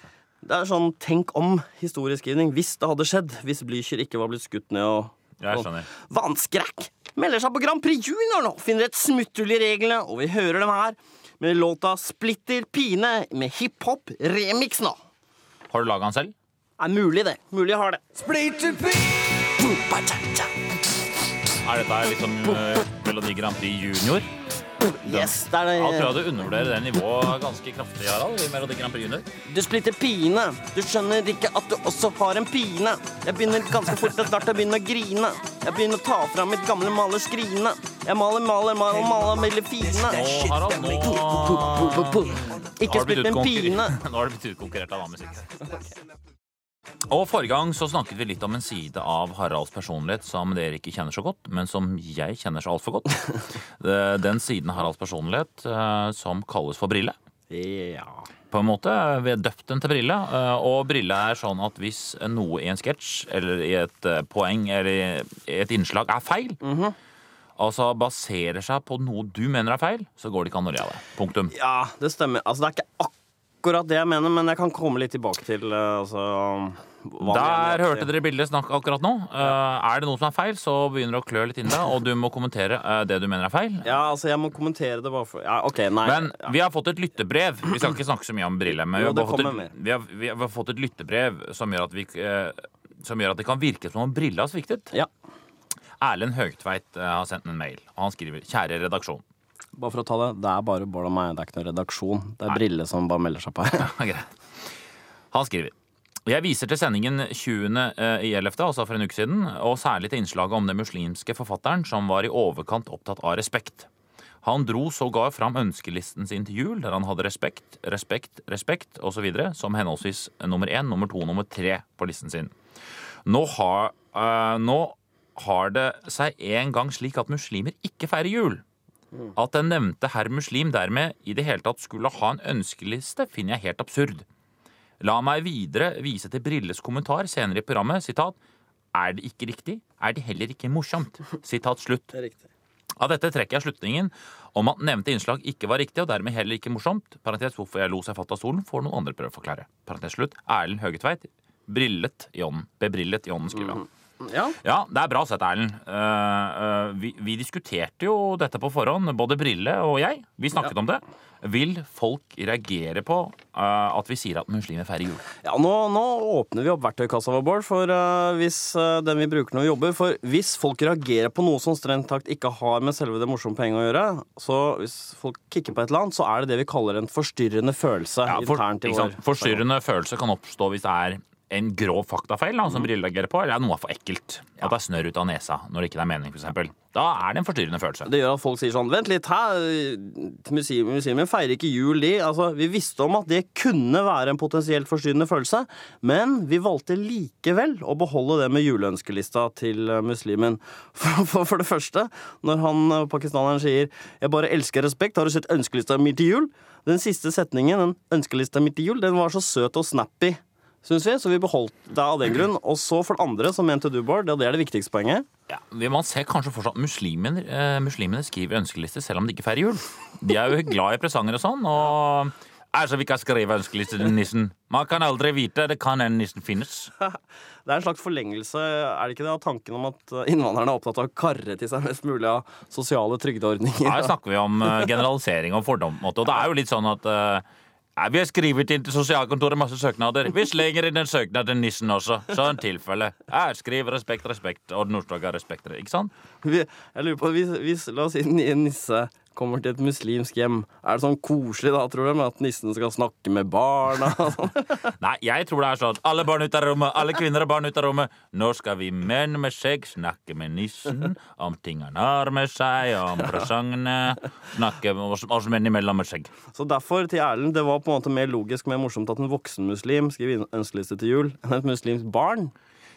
Det er sånn tenk om historieskrivning. Hvis det hadde skjedd. Hvis Blücher ikke var blitt skutt ned og jeg skjønner. Vannskrekk melder seg på Grand Prix Junior nå. Finner et smutthull i reglene, og vi hører dem her med låta Splitter pine med hiphop remix nå. Har du laga den selv? Er mulig, det. Mulig jeg har det. Er dette liksom uh, Melodi Grand Prix Junior? Yes, det er det. Jeg tror jeg du undervurderer det nivået ganske kraftig, Harald. i Melodi Grand Prix Junior. Du splitter pine. Du skjønner ikke at du også har en pine. Jeg begynner ganske fort etter hvert å begynne å grine. Jeg begynner å ta fram mitt gamle malerskrine. Jeg maler, maler, maler, maler veldig fine. Nå, Harald, nå Ikke splitt en pine. Nå har du blitt utkonkurrert av annen musikk. Og Forrige gang så snakket vi litt om en side av Haralds personlighet som dere ikke kjenner så godt, men som jeg kjenner så altfor godt. Den siden av Haralds personlighet eh, som kalles for Brille. Ja. På en måte, Vi har døpt den til Brille. eh, Og Brille er sånn at hvis noe i en sketsj eller i et eh, poeng eller i et innslag er feil, altså baserer seg på noe du mener er feil, så går det ikke an å le av det. Punktum. Ja, det stemmer. Altså, det er ikke akkurat det jeg mener, men jeg kan komme litt tilbake til uh, altså, Der hørte dere bildet snakk akkurat nå. Uh, er det noe som er feil, så begynner det å klø litt inni deg, og du må kommentere uh, det du mener er feil. Ja, altså, jeg må kommentere det bare for Ja, OK, nei. Men ja. vi har fått et lyttebrev. Vi skal ikke snakke så mye om Brille, men vi har, fått et, vi, har, vi har fått et lyttebrev som gjør at vi uh, som gjør at det kan virke som om Brille har sviktet. Ja. Erlend Høgtveit eh, har sendt en mail, og han skriver Kjære redaksjon. Bare for å ta det, det er bare Bård og meg. Det er ikke noen redaksjon. Det er Brille som bare melder seg på her. Han skriver jeg viser til sendingen 20. i 11., altså for en uke siden, og særlig til innslaget om den muslimske forfatteren som var i overkant opptatt av respekt. Han dro sågar fram ønskelisten sin til jul, der han hadde respekt, respekt, respekt osv. som henholdsvis nummer én, nummer to og nummer tre på listen sin. Nå har, øh, nå har det seg en gang slik at muslimer ikke feirer jul. At den nevnte herr muslim dermed i det hele tatt skulle ha en ønskeliste, finner jeg helt absurd. La meg videre vise til Brilles kommentar senere i programmet. Sitat. Er det ikke riktig, er det heller ikke morsomt. Sitat slutt. Det er riktig. Av dette trekker jeg slutningen om at nevnte innslag ikke var riktig, og dermed heller ikke morsomt. Parentes hvorfor jeg lo seg fatt av stolen, får noen andre prøve å forklare. Parentes slutt. Erlend Høgetveit. Brillet i ånden. Bebrillet i ånden, skriver han. Ja. Ja, det er bra sett, Erlend. Uh, uh, vi, vi diskuterte jo dette på forhånd, både Brille og jeg. Vi snakket om det. Vil folk reagere på uh, at vi sier at muslimer feirer jul? Ja, nå, nå åpner vi opp verktøykassa vår, Bård, for hvis den vi bruker når vi jobber. For hvis folk reagerer på noe som strengt tatt ikke har med selve det morsomme poenget å gjøre, så hvis folk kikker på et eller annet, så er det det vi kaller en forstyrrende følelse Ja, for, internt i vår? Forstyrrende følelse kan oppstå hvis det er en grov faktafeil da, som Brille reagerer på, eller er noe for ekkelt. At det er snørr ut av nesa når det ikke er mening, f.eks. Da er det en forstyrrende følelse. Det gjør at folk sier sånn Vent litt, hæ? Muslimer feirer ikke jul, de. Altså, vi visste om at det kunne være en potensielt forstyrrende følelse, men vi valgte likevel å beholde det med juleønskelista til eh, muslimen. For, for, for det første, når han eh, pakistaneren sier 'Jeg bare elsker respekt', har du sett ønskelista mi til jul? Den siste setningen, den ønskelista mi til jul, den var så søt og snappy. Synes vi, Så vi beholdt det av den grunn. Og så for det andre, som mente du, Bård, og det er det viktigste poenget Ja, Man ser kanskje fortsatt muslimer, eh, muslimene skriver ønskelister selv om de ikke feirer jul. De er jo glad i presanger og sånn. og... Altså, vi kan skrive ønskeliste til nissen. Man kan aldri vite. Det kan en nissen finnes. Det er en slags forlengelse er det ikke det, av tanken om at innvandrerne er opptatt av å karre til seg mest mulig av sosiale trygdeordninger. Her snakker vi om eh, generalisering og fordom. Og det er jo litt sånn at eh, ja, vi har skrevet inn til sosialkontoret masse søknader. Vi slenger inn en søknad til nissen også. Sånn tilfelle. Jeg skriver respekt, respekt, og Nordstoga respekt. Ikke sant? Vi, jeg lurer på, hvis, vi, La oss si en nisse kommer til et muslimsk hjem. Er det sånn koselig da, tror du, med at nissen skal snakke med barna? Nei, jeg tror det er sånn. Alle barn ut av rommet, alle kvinner og barn ut av rommet. Nå skal vi menn med skjegg snakke med nissen om ting han har med seg, om presangene. Snakke med oss, oss menn imellom med skjegg. Så derfor, til Erlend, det var på en måte mer logisk mer morsomt at en voksen muslim skriver ønskeliste til jul, enn et muslimsk barn.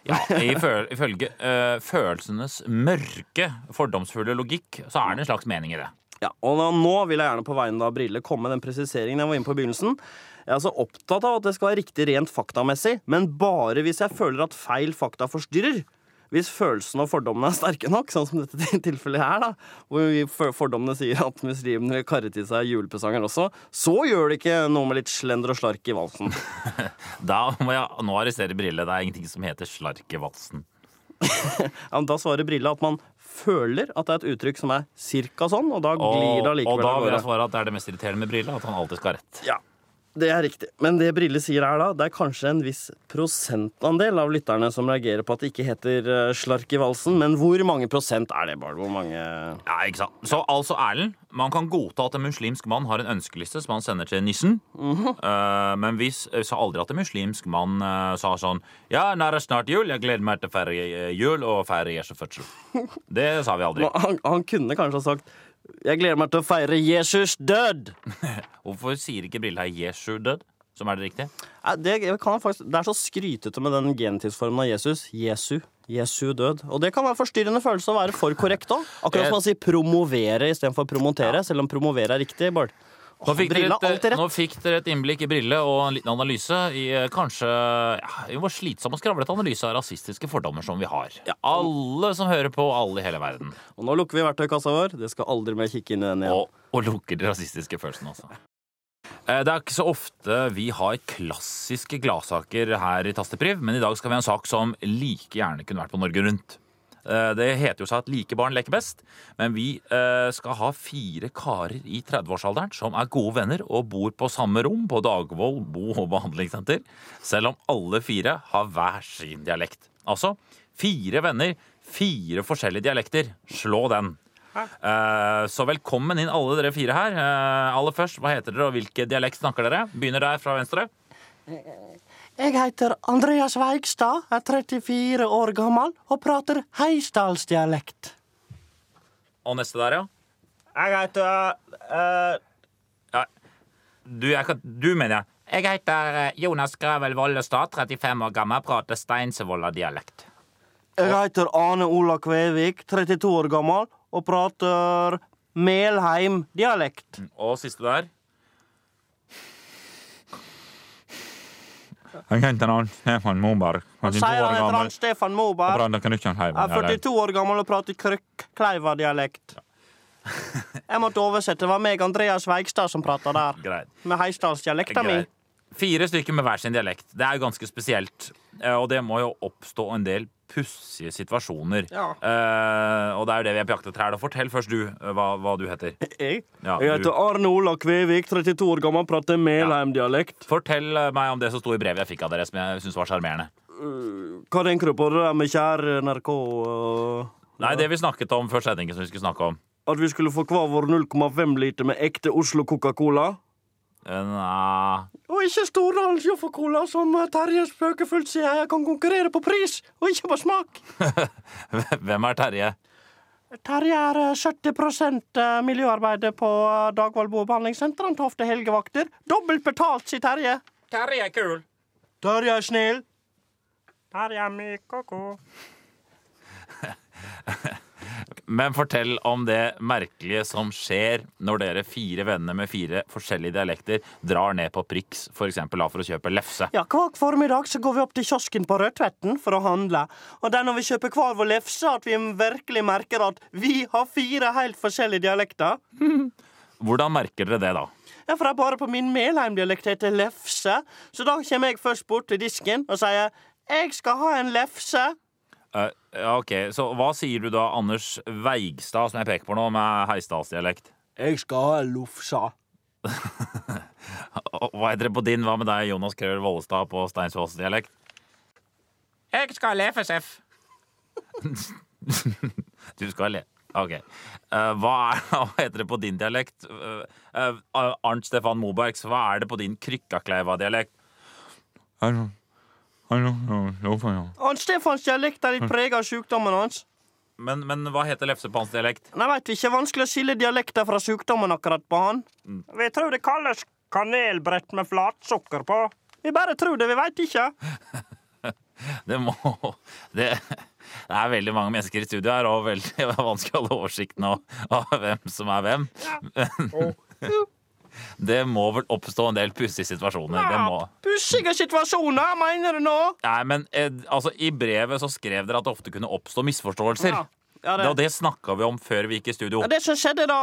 Ja, Ifølge øh, følelsenes mørke, fordomsfulle logikk, så er det en slags mening i det. Ja, og nå vil jeg gjerne på vegne av Brille komme med den presiseringen jeg var inne på i begynnelsen. Jeg er altså opptatt av at det skal være riktig rent faktamessig, men bare hvis jeg føler at feil fakta forstyrrer. Hvis følelsene og fordommene er sterke nok, sånn som dette tilfellet her, da, hvor fordommene sier at muslimene vil karre til seg julepresanger også, så gjør det ikke noe med litt slender og slark i valsen. da må jeg nå arrestere Brille. Det er ingenting som heter slark i valsen. ja, da svarer Brille at man føler at det er et uttrykk som er cirka sånn, og da glir det allikevel. Og da vil jeg svare at det er det mest irriterende med briller, at han alltid skal ha rett. Ja, det er riktig. Men det Brille sier er da, det er kanskje en viss prosentandel av lytterne som reagerer på at det ikke heter uh, slark i valsen. Men hvor mange prosent er det, Bård? Hvor mange Ja, ikke sant. Så altså, Erlend, man kan godta at en muslimsk mann har en ønskeliste som han sender til nissen. Mm -hmm. uh, men vi sa aldri at en muslimsk mann uh, sa sånn Ja, nå er det snart jul. Jeg gleder meg til å feire jul og feire Jesu fødsel. Det sa vi aldri. Han, han kunne kanskje ha sagt jeg gleder meg til å feire Jesus død. Hvorfor sier ikke Brille her Jesu død? Som er det riktige? Det, faktisk, det er så skrytete med den gentidsformen av Jesus. Jesu. Jesu død. Og det kan være forstyrrende følelse å være for korrekt òg. Akkurat som man sier promovere istedenfor promotere, selv om promovere er riktig. Bård. Nå fikk, et, nå fikk, dere et, innblikk i Brille og en liten analyse i eh, kanskje ja, hvor slitsom og skravlete analyse av rasistiske fordommer som vi har. Ja. Alle som hører på, alle i hele verden. Og nå lukker vi verktøykassa vår. Det skal aldri mer kikke inn i den igjen. Og, og lukker de rasistiske følelsene også. Eh, det er ikke så ofte vi har klassiske gladsaker her i Tastepriv, men i dag skal vi ha en sak som like gjerne kunne vært på Norge Rundt. Eh, det heter jo seg at like barn leker best, men vi eh, skal ha fire karer i 30-årsalderen som er gode venner og bor på samme rom på Dagvoll bo- og behandlingssenter, selv om alle fire har hver sin dialekt. Altså fire venner, fire forskjellige dialekter. Slå den. Uh, så velkommen inn, alle dere fire her. Uh, aller først, Hva heter dere, og hvilken dialekt snakker dere? Begynner der fra venstre. Jeg heter Andreas Veikstad, er 34 år gammel og prater heisdalsdialekt. Og neste der, ja? Jeg heter uh, ja. Du, kan, du, mener jeg. Jeg heter eh, Jonas Gravel Vollestad, 35 år gammel, prater Steinsevolla-dialekt. Jeg heter Ane Ola Kvevik, 32 år gammel, og prater Melheim-dialekt. Og siste der? Jeg heter han Stefan Moberg. Han sier han heter han Stefan Moberg. Han er 42 år gammel og prater krøkk-kleiva-dialekt. Jeg måtte oversette. Det var meg Andreas Veigstad som prata der. Greit. Med heisdalsdialekta mi. Fire stykker med hver sin dialekt. Det er jo ganske spesielt. Eh, og det må jo oppstå en del pussige situasjoner. Ja. Eh, og det er jo det vi er på jakt etter her. Fortell først du uh, hva, hva, du heter. Jeg? Ja, jeg heter Arne Ola Kvevik, 32 år gammel, prater Melheim-dialekt. Fortell meg om det som sto i brevet jeg fikk av dere, som jeg syns var sjarmerende. Uh, hva tenker du på det der med kjære NRK? Nei, det vi snakket om før sendingen som vi skulle snakke om. At vi skulle få hver vår 0,5 liter med ekte Oslo Coca-Cola? Nei Og ikke Stordalens Joffa-cola, som eh, Terje spøkefullt sier jeg kan konkurrere på pris, og ikke på smak. Hvem er Terje? Terje er eh, 70 eh, miljøarbeider på eh, Dagvoll behandlingssenter. Han tar ofte helgevakter. Dobbelt betalt, sier Terje. Terje er kul. Terje er snill. Terje er myk og god. Men fortell om det merkelige som skjer når dere fire venner med fire forskjellige dialekter drar ned på Prix for, eksempel, da, for å kjøpe lefse. Ja, Hver formiddag så går vi opp til kiosken på Rødtvetten for å handle. Og det er når vi kjøper hver vår lefse at vi virkelig merker at vi har fire helt forskjellige dialekter. Hvordan merker dere det, da? Ja, for det er bare på min Melheim-dialekt heter lefse. Så da kommer jeg først bort til disken og sier 'Jeg skal ha en lefse'. Eh, ja, ok, Så hva sier du da, Anders Veigstad, som jeg peker på nå, med heisdalsdialekt? Jeg skal ha lofsa. Hva heter det på din? Hva med deg, Jonas Krøll Vollestad, på Steinsås-dialekt? Jeg skal leve sef. Du skal le. Ok. Uh, hva, er, hva heter det på din dialekt? Uh, Arnt Stefan Mobergs, hva er det på din Krykkakleiva-dialekt? Og Stefans dialekt er litt prega av sykdommen hans. Men, men hva heter lefse på hans dialekt? Nei, vet vi ikke. Vanskelig å skille dialekter fra sykdommen akkurat på han. Vi tror det kalles kanelbrett med flatsukker på. Vi bare tror det, vi veit ikke. Det må det, det er veldig mange mennesker i studio her, og veldig vanskelig å holde oversikten av, av hvem som er hvem. Det må vel oppstå en del pussige situasjoner. Ja, må. Pussige situasjoner, mener du nå? Nei, men eh, altså, I brevet så skrev dere at det ofte kunne oppstå misforståelser. Ja. Ja, det, det snakka vi om før vi gikk i studio. Ja, det som skjedde da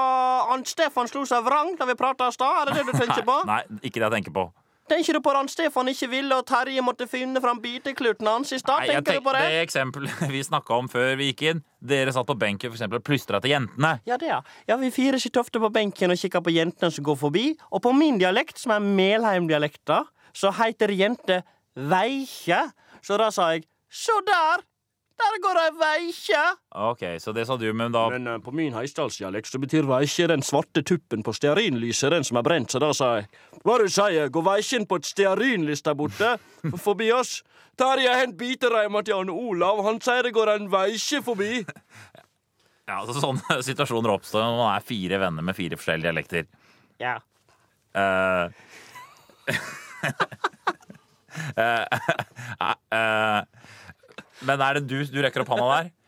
Arnt Stefan slo seg vrang da vi prata i stad, er det det du tenker på? Nei, ikke det jeg tenker på. Tenker du på at Stefan ikke ville og Terje måtte finne fram bitekluten hans i stad? Tenker tenk, du på det? det eksempelet vi snakka om før vi gikk inn. Dere satt på benken for eksempel, og plystra til jentene. Ja, det ja. ja, vi fire sitter ofte på benken og kikker på jentene som går forbi. Og på min dialekt, som er Melheim-dialekta, så heter jente Veikje. Så da sa jeg Så der! Der går ei veikje! Ok, så det sa du, men da Men uh, på min heisdalsdialekt så betyr veikje den svarte tuppen på stearinlyset, den som er brent, så da sa jeg Hva du sier, går veikjen på et stearinlys der borte? Forbi oss? Terje hent bitereimer til Jan Olav, han sier det går en veikje forbi. Ja, altså Sånne situasjoner oppstår når man er fire venner med fire forskjellige dialekter. Ja. Uh, uh, uh, eh, men er det du du rekker opp hånda der?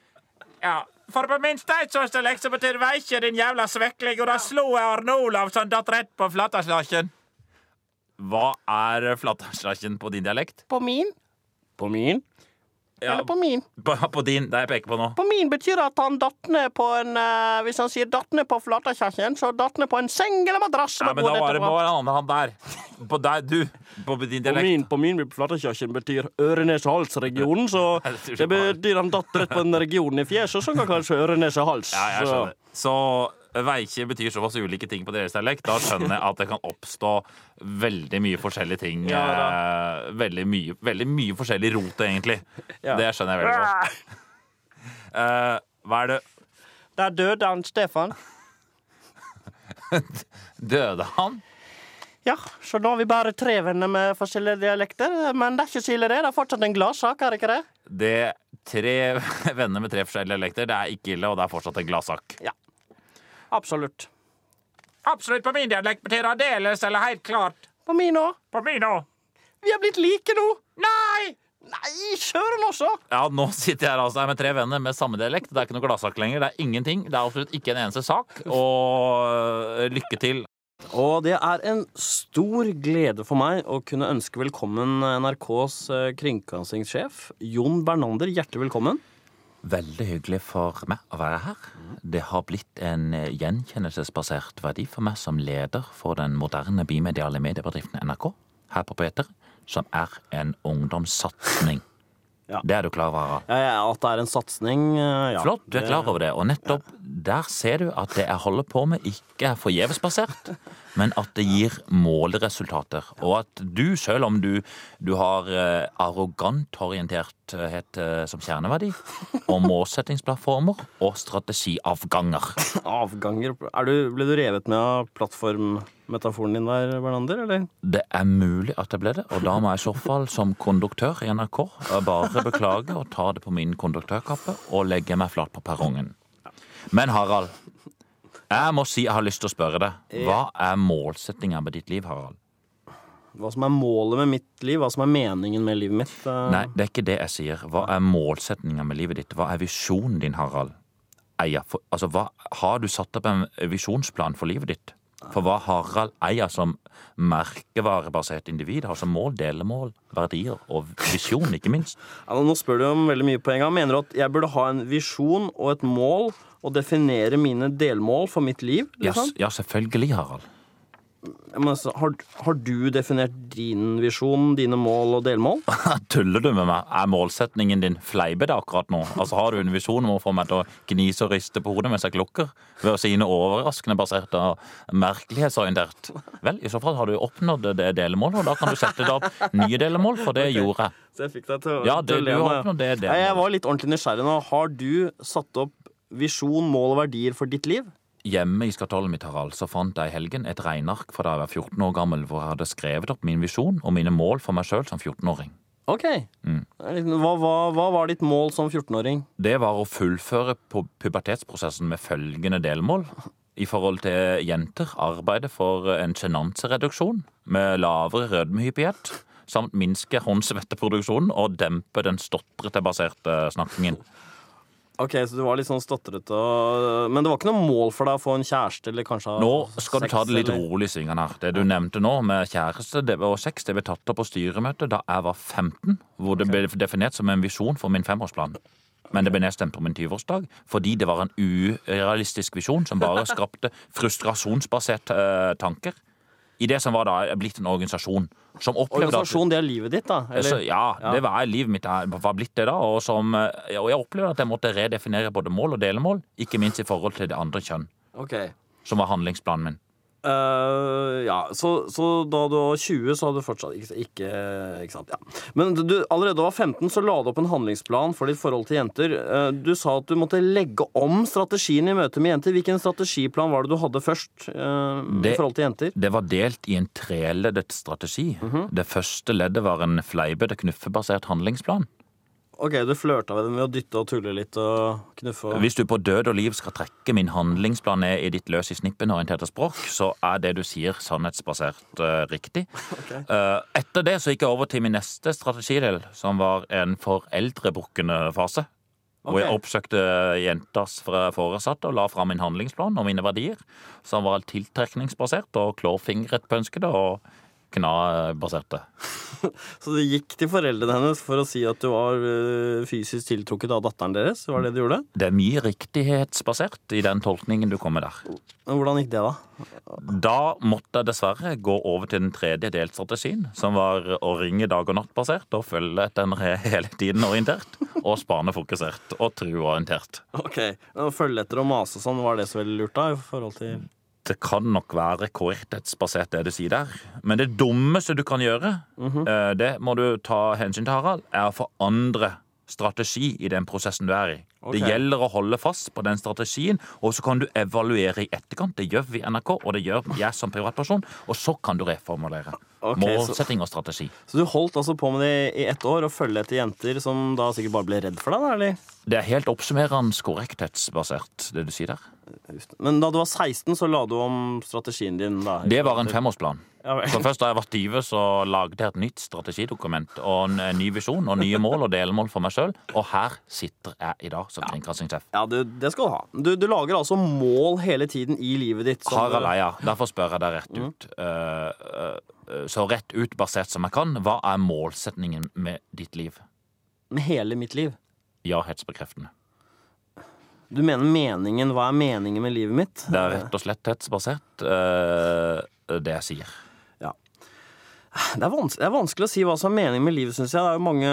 Ja, for på min Steinsås-dialekt så betyr veikje din jævla svekling, og da slo jeg Arne Olav som datt rett på flataslasjen. Hva er flatterslakken på din dialekt? På min? På min? Ja, Eller på min? på, på din, det jeg peker på nå. På min betyr at han datt ned på en uh, Hvis han sier datt ned på flatakjakken, så datt ned på en seng eller madrass. Ja, men da var det må være en annen han der. På deg, du. På din På min, på min flatakjakken betyr øre-nese-hals-regionen, så det betyr han datt rett på en region i fjeset, så kan kanskje øre-nese-hals. Ja, jeg skjønner. Så veikje betyr såpass ulike ting på deres dialekt. Da skjønner jeg at det kan oppstå veldig mye forskjellige ting. Ja, eh, veldig, mye, veldig mye forskjellig rot, egentlig. Ja. Det skjønner jeg veldig godt. Eh, hva er det Der døde han Stefan. Døde han? Ja, så nå har vi bare tre venner med forskjellige dialekter. Men det er ikke så ille, det. Det er fortsatt en gladsak, er det ikke det? Det Tre venner med tre forskjellige dialekter. Det er ikke ille, og det er fortsatt en gladsak. Absolutt. Absolutt på min dialekt betyr det aldeles eller helt klart. På min òg. På min òg. Vi er blitt like nå. Nei! Nei, søren også! Ja, Nå sitter jeg her altså her med tre venner med samme dialekt. Det er ikke noe gladsak lenger. Det er ingenting. Det er absolutt ikke en eneste sak. Og lykke til. Og det er en stor glede for meg å kunne ønske velkommen NRKs eh, kringkastingssjef Jon Bernander. Hjertelig velkommen. Veldig hyggelig for meg å være her. Det har blitt en eh, gjenkjennelsesbasert verdi for meg som leder for den moderne bimediale mediebedriften NRK her på Peter, som er en ungdomssatsing. Ja. Det er du klar over? Ja, ja, at det er en satsing, eh, ja. Flott, du er klar over det. Og nettopp der ser du at det jeg holder på med, ikke er forgjevesbasert, men at det gir måleresultater. Og at du, selv om du, du har eh, arrogant orienterthet eh, som kjerneverdi, og målsettingsplattformer og strategiavganger. Avganger er du, Ble du revet med av plattform metaforen din der, Bernander, eller? Det er mulig at det ble det, og da må jeg i så fall som konduktør i NRK bare beklage og ta det på min konduktørkappe og legge meg flat på perrongen. Men Harald, jeg må si jeg har lyst til å spørre deg. Hva er målsettinga med ditt liv, Harald? Hva som er målet med mitt liv? Hva som er meningen med livet mitt? eh, Nei, det er ikke det jeg sier. Hva er målsettinga med livet ditt? Hva er visjonen din, Harald? Eia, for, altså, hva, har du satt opp en visjonsplan for livet ditt? For hva Harald eier som merkevarebasert individ har som mål, delemål, verdier og visjon, ikke minst? Ja, nå spør du om veldig mye på en gang. Mener du at jeg burde ha en visjon og et mål og definere mine delmål for mitt liv? Liksom? Ja, ja selvfølgelig, Harald. Altså, har, har du definert din visjon, dine mål og delmål? Tuller du med meg? Er målsetningen din fleipete akkurat nå? Altså Har du en visjon om å få meg til å gnise og riste på hodet mens jeg klukker? Ved å si noe overraskende basert og merkelighetsorientert? Vel, i så fall har du oppnådd det delmålet, og da kan du sette deg opp nye delmål, for det gjorde jeg. Så jeg fikk deg til, å- Ja, det- du har oppnådd det delmålet. Jeg var litt ordentlig nysgjerrig nå. Har du satt opp visjon, mål og verdier for ditt liv? Hjemme i skatollet mitt, Harald, så fant jeg i helgen et regneark fra da jeg var 14 år gammel, hvor jeg hadde skrevet opp min visjon og mine mål for meg sjøl som 14-åring. Ok. Mm. Hva, hva, hva var ditt mål som 14-åring? Det var å fullføre på pubertetsprosessen med følgende delmål. I forhold til jenter arbeide for en sjenansereduksjon med lavere rødmehyppighet, samt minske håndsvetteproduksjonen og dempe den stotrete baserte snakkingen. Ok, Så du var litt sånn stotrete og Men det var ikke noe mål for deg å få en kjæreste eller kanskje Nå skal du ta det litt eller- rolig Svingen her. Det du nevnte nå med kjæreste det var sex, det ble tatt opp på styremøtet da jeg var 15, hvor det ble definert som en visjon for min femårsplan. Men det ble nedstemt på min 20-årsdag fordi det var en urealistisk visjon som bare skapte frustrasjonsbaserte eh, tanker. I det som var da blitt en organisasjon som opplevde Organisasjon, det er livet ditt, da? Eller? Altså, ja, det var livet mitt det var blitt det da. Og, som, eh, og jeg opplevde at jeg måtte redefinere både mål og delemål, ikke minst i forhold til det andre kjønn, Okay. som var handlingsplanen min. Eh, ja, så, så da du var 20, så hadde du fortsatt ikke, ikke, ikke sant, ja. Men du, allerede da du var 15, så la du opp en handlingsplan for ditt forhold til jenter. Uh, du sa at du måtte legge om strategien i møte med jenter. Hvilken strategiplan var det du hadde først eh, i forhold til jenter? Det var delt i en treleddet strategi. Det første leddet var en fleipete, knuffebasert handlingsplan. Ok, du flørta med det med å dytte og tulle litt og knuffe og Hvis du på død og liv skal trekke min handlingsplan ned i ditt løs i snippen-orienterte språk, så er det du sier, sannhetsbasert uh, riktig. Eh, etter det så gikk jeg over til min neste strategidel, som var en foreldrebrukkende fase. Hvor jeg oppsøkte jentas foresatte og la fram min handlingsplan og mine verdier, som var tiltrekningsbasert og klårfingret pønskede og knabaserte. Så du gikk til foreldrene hennes for å si at du var eh, fysisk tiltrukket av datteren deres? Var det du gjorde? Det er mye riktighetsbasert i den tolkningen du kom med der. Hvordan gikk det, da? Da måtte jeg dessverre gå over til den tredje delstrategien, som var å ringe dag og natt basert og følge etter en hele tiden orientert, og spane fokusert og truorientert. Ok, Å Følge etter og mase og sånn, var det så veldig lurt, da? i forhold til... Det kan nok være korrekthetsbasert, det du sier der. Men det dummeste du kan gjøre, eh, det må du ta hensyn til, Harald, er å forandre strategi i den prosessen du er i. Det gjelder å holde fast på den strategien, og så kan du evaluere i etterkant. Det gjør vi i NRK, og det gjør jeg som privatperson. Og så kan du reformulere. Ok, så- Målsetting og strategi. Så du holdt altså på med det i ett år, og følge etter jenter som da sikkert bare ble redd for deg, eller? Det er helt oppsummerende korrekthetsbasert, det du sier der. Men da du var 16, så la du om strategien din, da? Det var en femårsplan. Så først da jeg var 20, så lagde jeg et nytt strategidokument og en eh, ny visjon og nye mål og delmål for meg sjøl. Og her sitter jeg i dag som kringkastingssjef. Ja, du, det skal du ha. Du, du lager altså mål hele tiden i livet ditt. som- Harald Eia, derfor spør jeg deg rett ut. Mm. Uh, uh, så rett ut basert som jeg kan, hva er målsetningen med ditt liv? Med hele mitt liv. Ja-hetsbekreftende. Du mener meningen. Hva er meningen med livet mitt? Det er rett og sletthetsbasert, uh, det jeg sier. Ja. Det er, det er vanskelig å si hva som er meningen med livet, syns jeg. Det er jo mange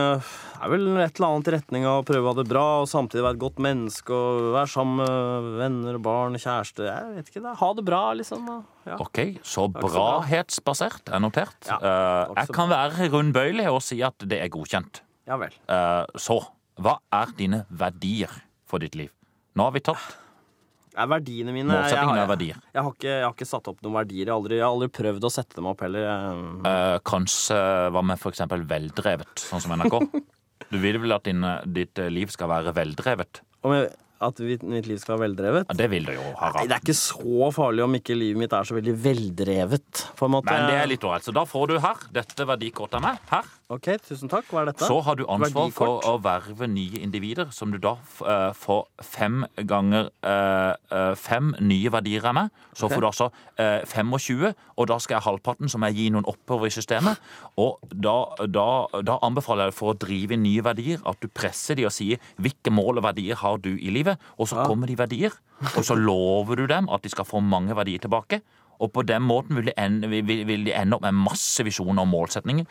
er vel et eller annet i retning av å prøve å ha det bra og samtidig være et godt menneske og være sammen med venner og barn og kjæreste. Jeg vet ikke. det. Ha det bra, liksom. Ja. Ok, så så brahetsbasert er notert. Ja, er jeg kan være rundbøylig og si at det er godkjent. ja vel. Eh, Så, hva er dine verdier for ditt liv? Nå har vi tatt er verdiene mine jeg, jeg, har- verdier. Jeg har, ikke, jeg har ikke satt opp noen verdier. Jeg har aldri, jeg har aldri prøvd å sette dem opp heller. Jeg- Eh, kanskje hva med for eksempel veldrevet, sånn som NRK? Du vil vel at din, ditt liv skal være veldrevet? Om jeg, at mitt liv skal være veldrevet? Ja, det vil du jo, Nei, Harald. det er ikke så farlig om ikke livet mitt er så veldig veldrevet. På en måte. Men det er litt ålreit. Så da får du her dette verdikortet av meg. Her. Ok, tusen takk. Hva er dette? Så har du ansvar for å verve nye individer, som du da eh, får fem ganger uh, fem nye verdier av meg. Så får du altså eh, 25, og da skal jeg halvparten, som jeg gir noen oppover i systemet. Og da, da, da anbefaler jeg for å drive inn nye verdier at du presser de og sier hvilke mål og verdier har du i livet, og så kommer de verdier, og så lover du dem at de skal få mange verdier tilbake. Og på den måten vil de ende, vil de ende opp med masse visjoner og målsetninger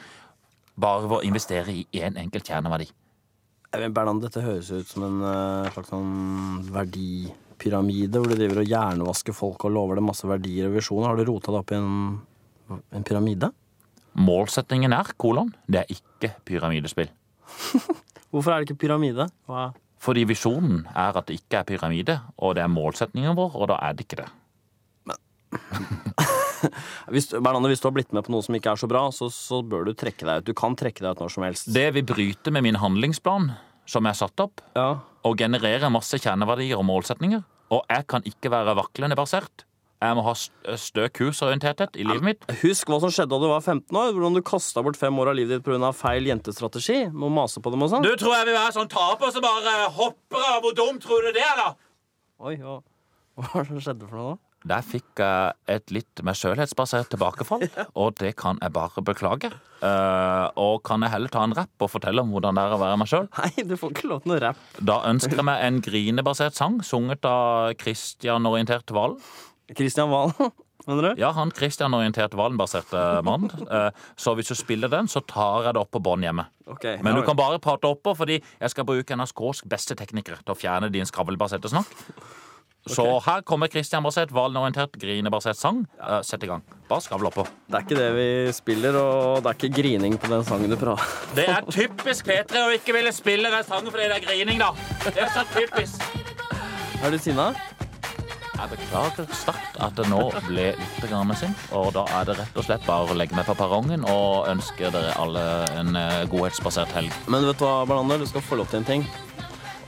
bare ved å investere i én enkelt kjerneverdi. Bernan, dette høres ut som en eh, slags sånn verdipyramide, hvor du driver og hjernevasker folk og lover dem masse verdier og visjoner. Har du rota det opp i en, en pyramide? Målsettingen er kolon. Det er ikke pyramidespill. Hvorfor er det ikke pyramide? Hva? Fordi visjonen er at det ikke er pyramide, og det er målsettingen vår, og da er det ikke det. Hvis, Bernander, hvis du har blitt med på noe som ikke er så bra, så, så bør du trekke deg ut. Du kan trekke deg ut når som helst. Det vil bryte med min handlingsplan, som er satt opp, Ja. og generere masse kjerneverdier og målsetninger. Og jeg kan ikke være vaklende basert. Jeg må ha st- stø kursorienterthet i livet mitt. Husk hva som skjedde da du var 15 år. Hvordan du kasta bort fem år av livet ditt pga. feil jentestrategi. Må mase på dem og sånn. Du tror jeg vil være sånn taper som bare hopper av? Hvor dum tror du det er, da? Oi, hva, som skjedde for noe da? Der fikk jeg et litt mer sjølhetsbasert tilbakefall, og det kan jeg bare beklage. Uh, og kan jeg heller ta en rapp og fortelle om hvordan det er å være meg sjøl? Nei, du får ikke lov til noe rapp. Da ønsker jeg meg en grinebasert sang, sunget av Christian-orientert Valen. Christian Valen, mener du? Ja, han Christian-orientert Valen-baserte mann. Uh, så hvis du spiller den, så tar jeg det opp på bånd hjemme. Okay, Men du kan bare prate oppå, fordi jeg skal bruke NRKs beste teknikere til å fjerne din skravlbaserte snakk. Så her kommer Christian Barseth, hvalorientert, Grine grinebasert sang. Ja. Sett i gang. Bare skavl oppå. Det er ikke det vi spiller, og det er ikke grining på den sangen du prater Det er typisk P3 å ikke ville spille den sangen fordi det er grining, da. Det er så typisk. Er du sinna? Jeg beklager sterkt at det nå ble litt sint, og da er det rett og slett bare å legge meg på perrongen og ønske dere alle en eh, godhetsbasert helg. Men vet du hva, Bernander? Du skal få lov til en ting.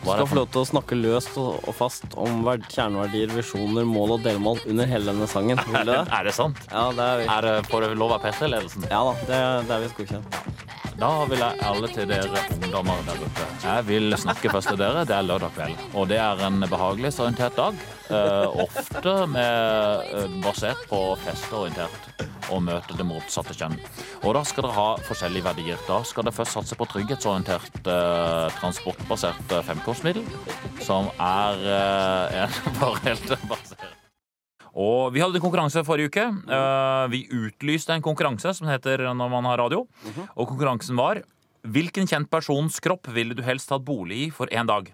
Du skal få lov til å snakke løst og, fast om kjerneverdier, visjoner, mål og delmål under hele denne sangen. Er det sant? Ja, det er vi. Er det, får du lov av P3-ledelsen? Ja da, det, det er vi godkjent. Da vil jeg alle til dere ungdommer der ute. Jeg vil snakke først til dere. Det er lørdag kveld. Og det er en behagelighetsorientert dag. Eh, ofte med, eh, basert på festorientert og møte det motsatte kjønn. Og da skal dere ha forskjellige verdier. Da skal dere først satse på trygghetsorientert eh, transportbasert eh, femkorsmiddel, som er eh, en forelderbasert og vi hadde en konkurranse forrige uke. Eh, vi utlyste en konkurranse som heter når man har radio. Og konkurransen var Hvilken kjent persons kropp ville du helst tatt bolig i for en dag?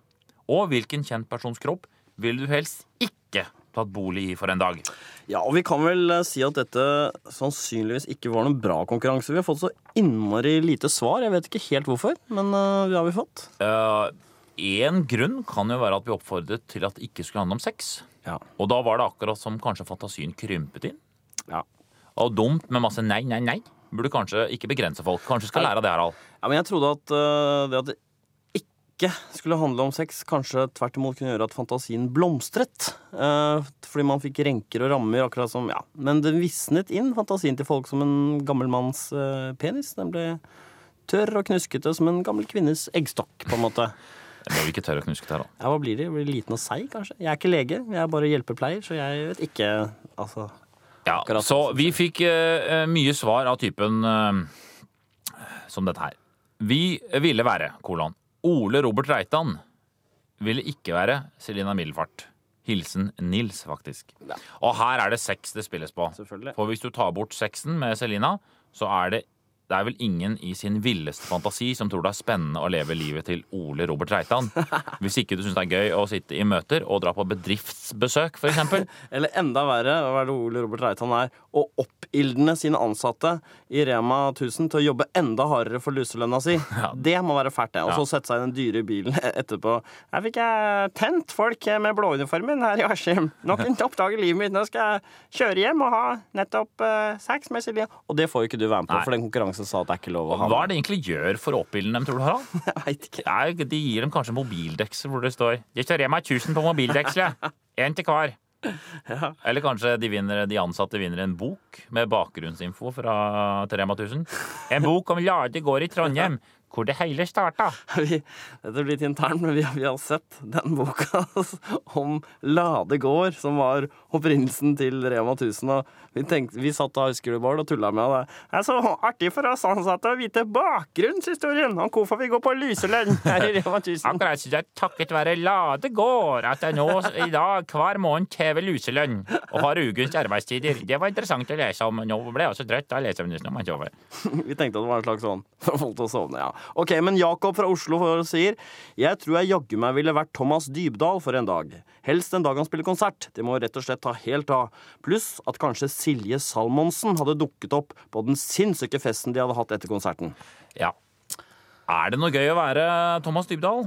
Og hvilken kjent persons kropp ville du helst ikke tatt bolig i for en dag? Ja, og vi kan vel eh, si at dette sannsynligvis ikke var noen bra konkurranse. Vi har fått så innmari lite svar. Jeg vet ikke helt hvorfor, men eh, det har vi fått. Én grunn kan jo være at vi oppfordret til at det ikke skulle handle om sex. Ja. Og da var det akkurat som kanskje fantasien krympet inn. Ja. Og dumt med masse nei, nei, nei. Burde kanskje ikke begrense folk. Kanskje skal lære av det, Harald. Ja, men jeg trodde at uh, det at det ikke skulle handle om sex, kanskje tvert imot kunne gjøre at fantasien blomstret. Uh, fordi man fikk renker og rammer, akkurat som Ja. Men det visnet inn fantasien til folk som en gammel manns uh, penis. Den ble tørr og knuskete som en gammel kvinnes eggstokk, på en måte. Det må vi ikke tørre å knuske til, da. Ja, Hva blir de? Blir de liten og seig, kanskje? Jeg er ikke lege, jeg er bare hjelpepleier, så jeg vet ikke Altså Ja, Akkurat. så vi fikk uh, mye svar av typen uh, som dette her. Vi ville være, kolon, Ole Robert Reitan. Ville ikke være Selina Middelfart. Hilsen Nils, faktisk. Og her er det seks det spilles på. Selvfølgelig. For hvis du tar bort sexen med Selina, så er det det er vel ingen i sin villeste fantasi som tror det er spennende å leve livet til Ole Robert Reitan. Hvis ikke du syns det er gøy å sitte i møter og dra på bedriftsbesøk, f.eks. Eller enda verre, hva er det Ole Robert Reitan er? Å oppildne sine ansatte i Rema 1000 til å jobbe enda hardere for luselønna si. Det må være fælt, det. Og så sette seg i den dyre bilen etterpå. Her fikk jeg tent folk med blåuniformen her i Askim. Noen oppdager livet mitt. Nå skal jeg kjøre hjem og ha nettopp uh, sex med Silje. Og det får jo ikke du være med på, Nei. for den konkurransen sa at det er ikke lov å ha Hva er det egentlig gjør for å oppildne dem, tror du, Harald? Jeg vet ikke. Nei, de gir dem kanskje mobildeksel hvor det står 'Det kjører meg 1000 på mobildekselet'. Én til hver. Eller kanskje de, vinner, de ansatte vinner en bok med bakgrunnsinfo fra Terema Rema 1000. En bok om Lade gård i Trondheim, hvor det hele starta. Vi, dette blir litt internt, men vi, vi har sett den boka om Lade gård, som var opprinnelsen til Rema 1000. Og vi, tenkte, vi satt du, Bård, og tulla med det. Det er så artig for oss ansatte å vite bakgrunnshistorien om hvorfor vi går på lyselønn her i Rema 1000. Akkurat så det er takket være Lade gård at jeg nå i dag hver måned hever luselønn og har ugunst arbeidstider. Det var interessant å lese om. Nå ble jeg også trøtt av å lese om det. Vi tenkte at det var en slags sånn for folk til å sovne, ja. Ok, men Jakob fra Oslo sier Jeg tror jeg jaggu meg ville vært Thomas Dybdahl for en dag. Helst en dag han spiller konsert. Det må rett og slett ta helt av. Pluss at kanskje Silje Salmonsen hadde dukket opp på den sinnssyke festen de hadde hatt etter konserten. Ja. Er det noe gøy å være Thomas Dybdahl?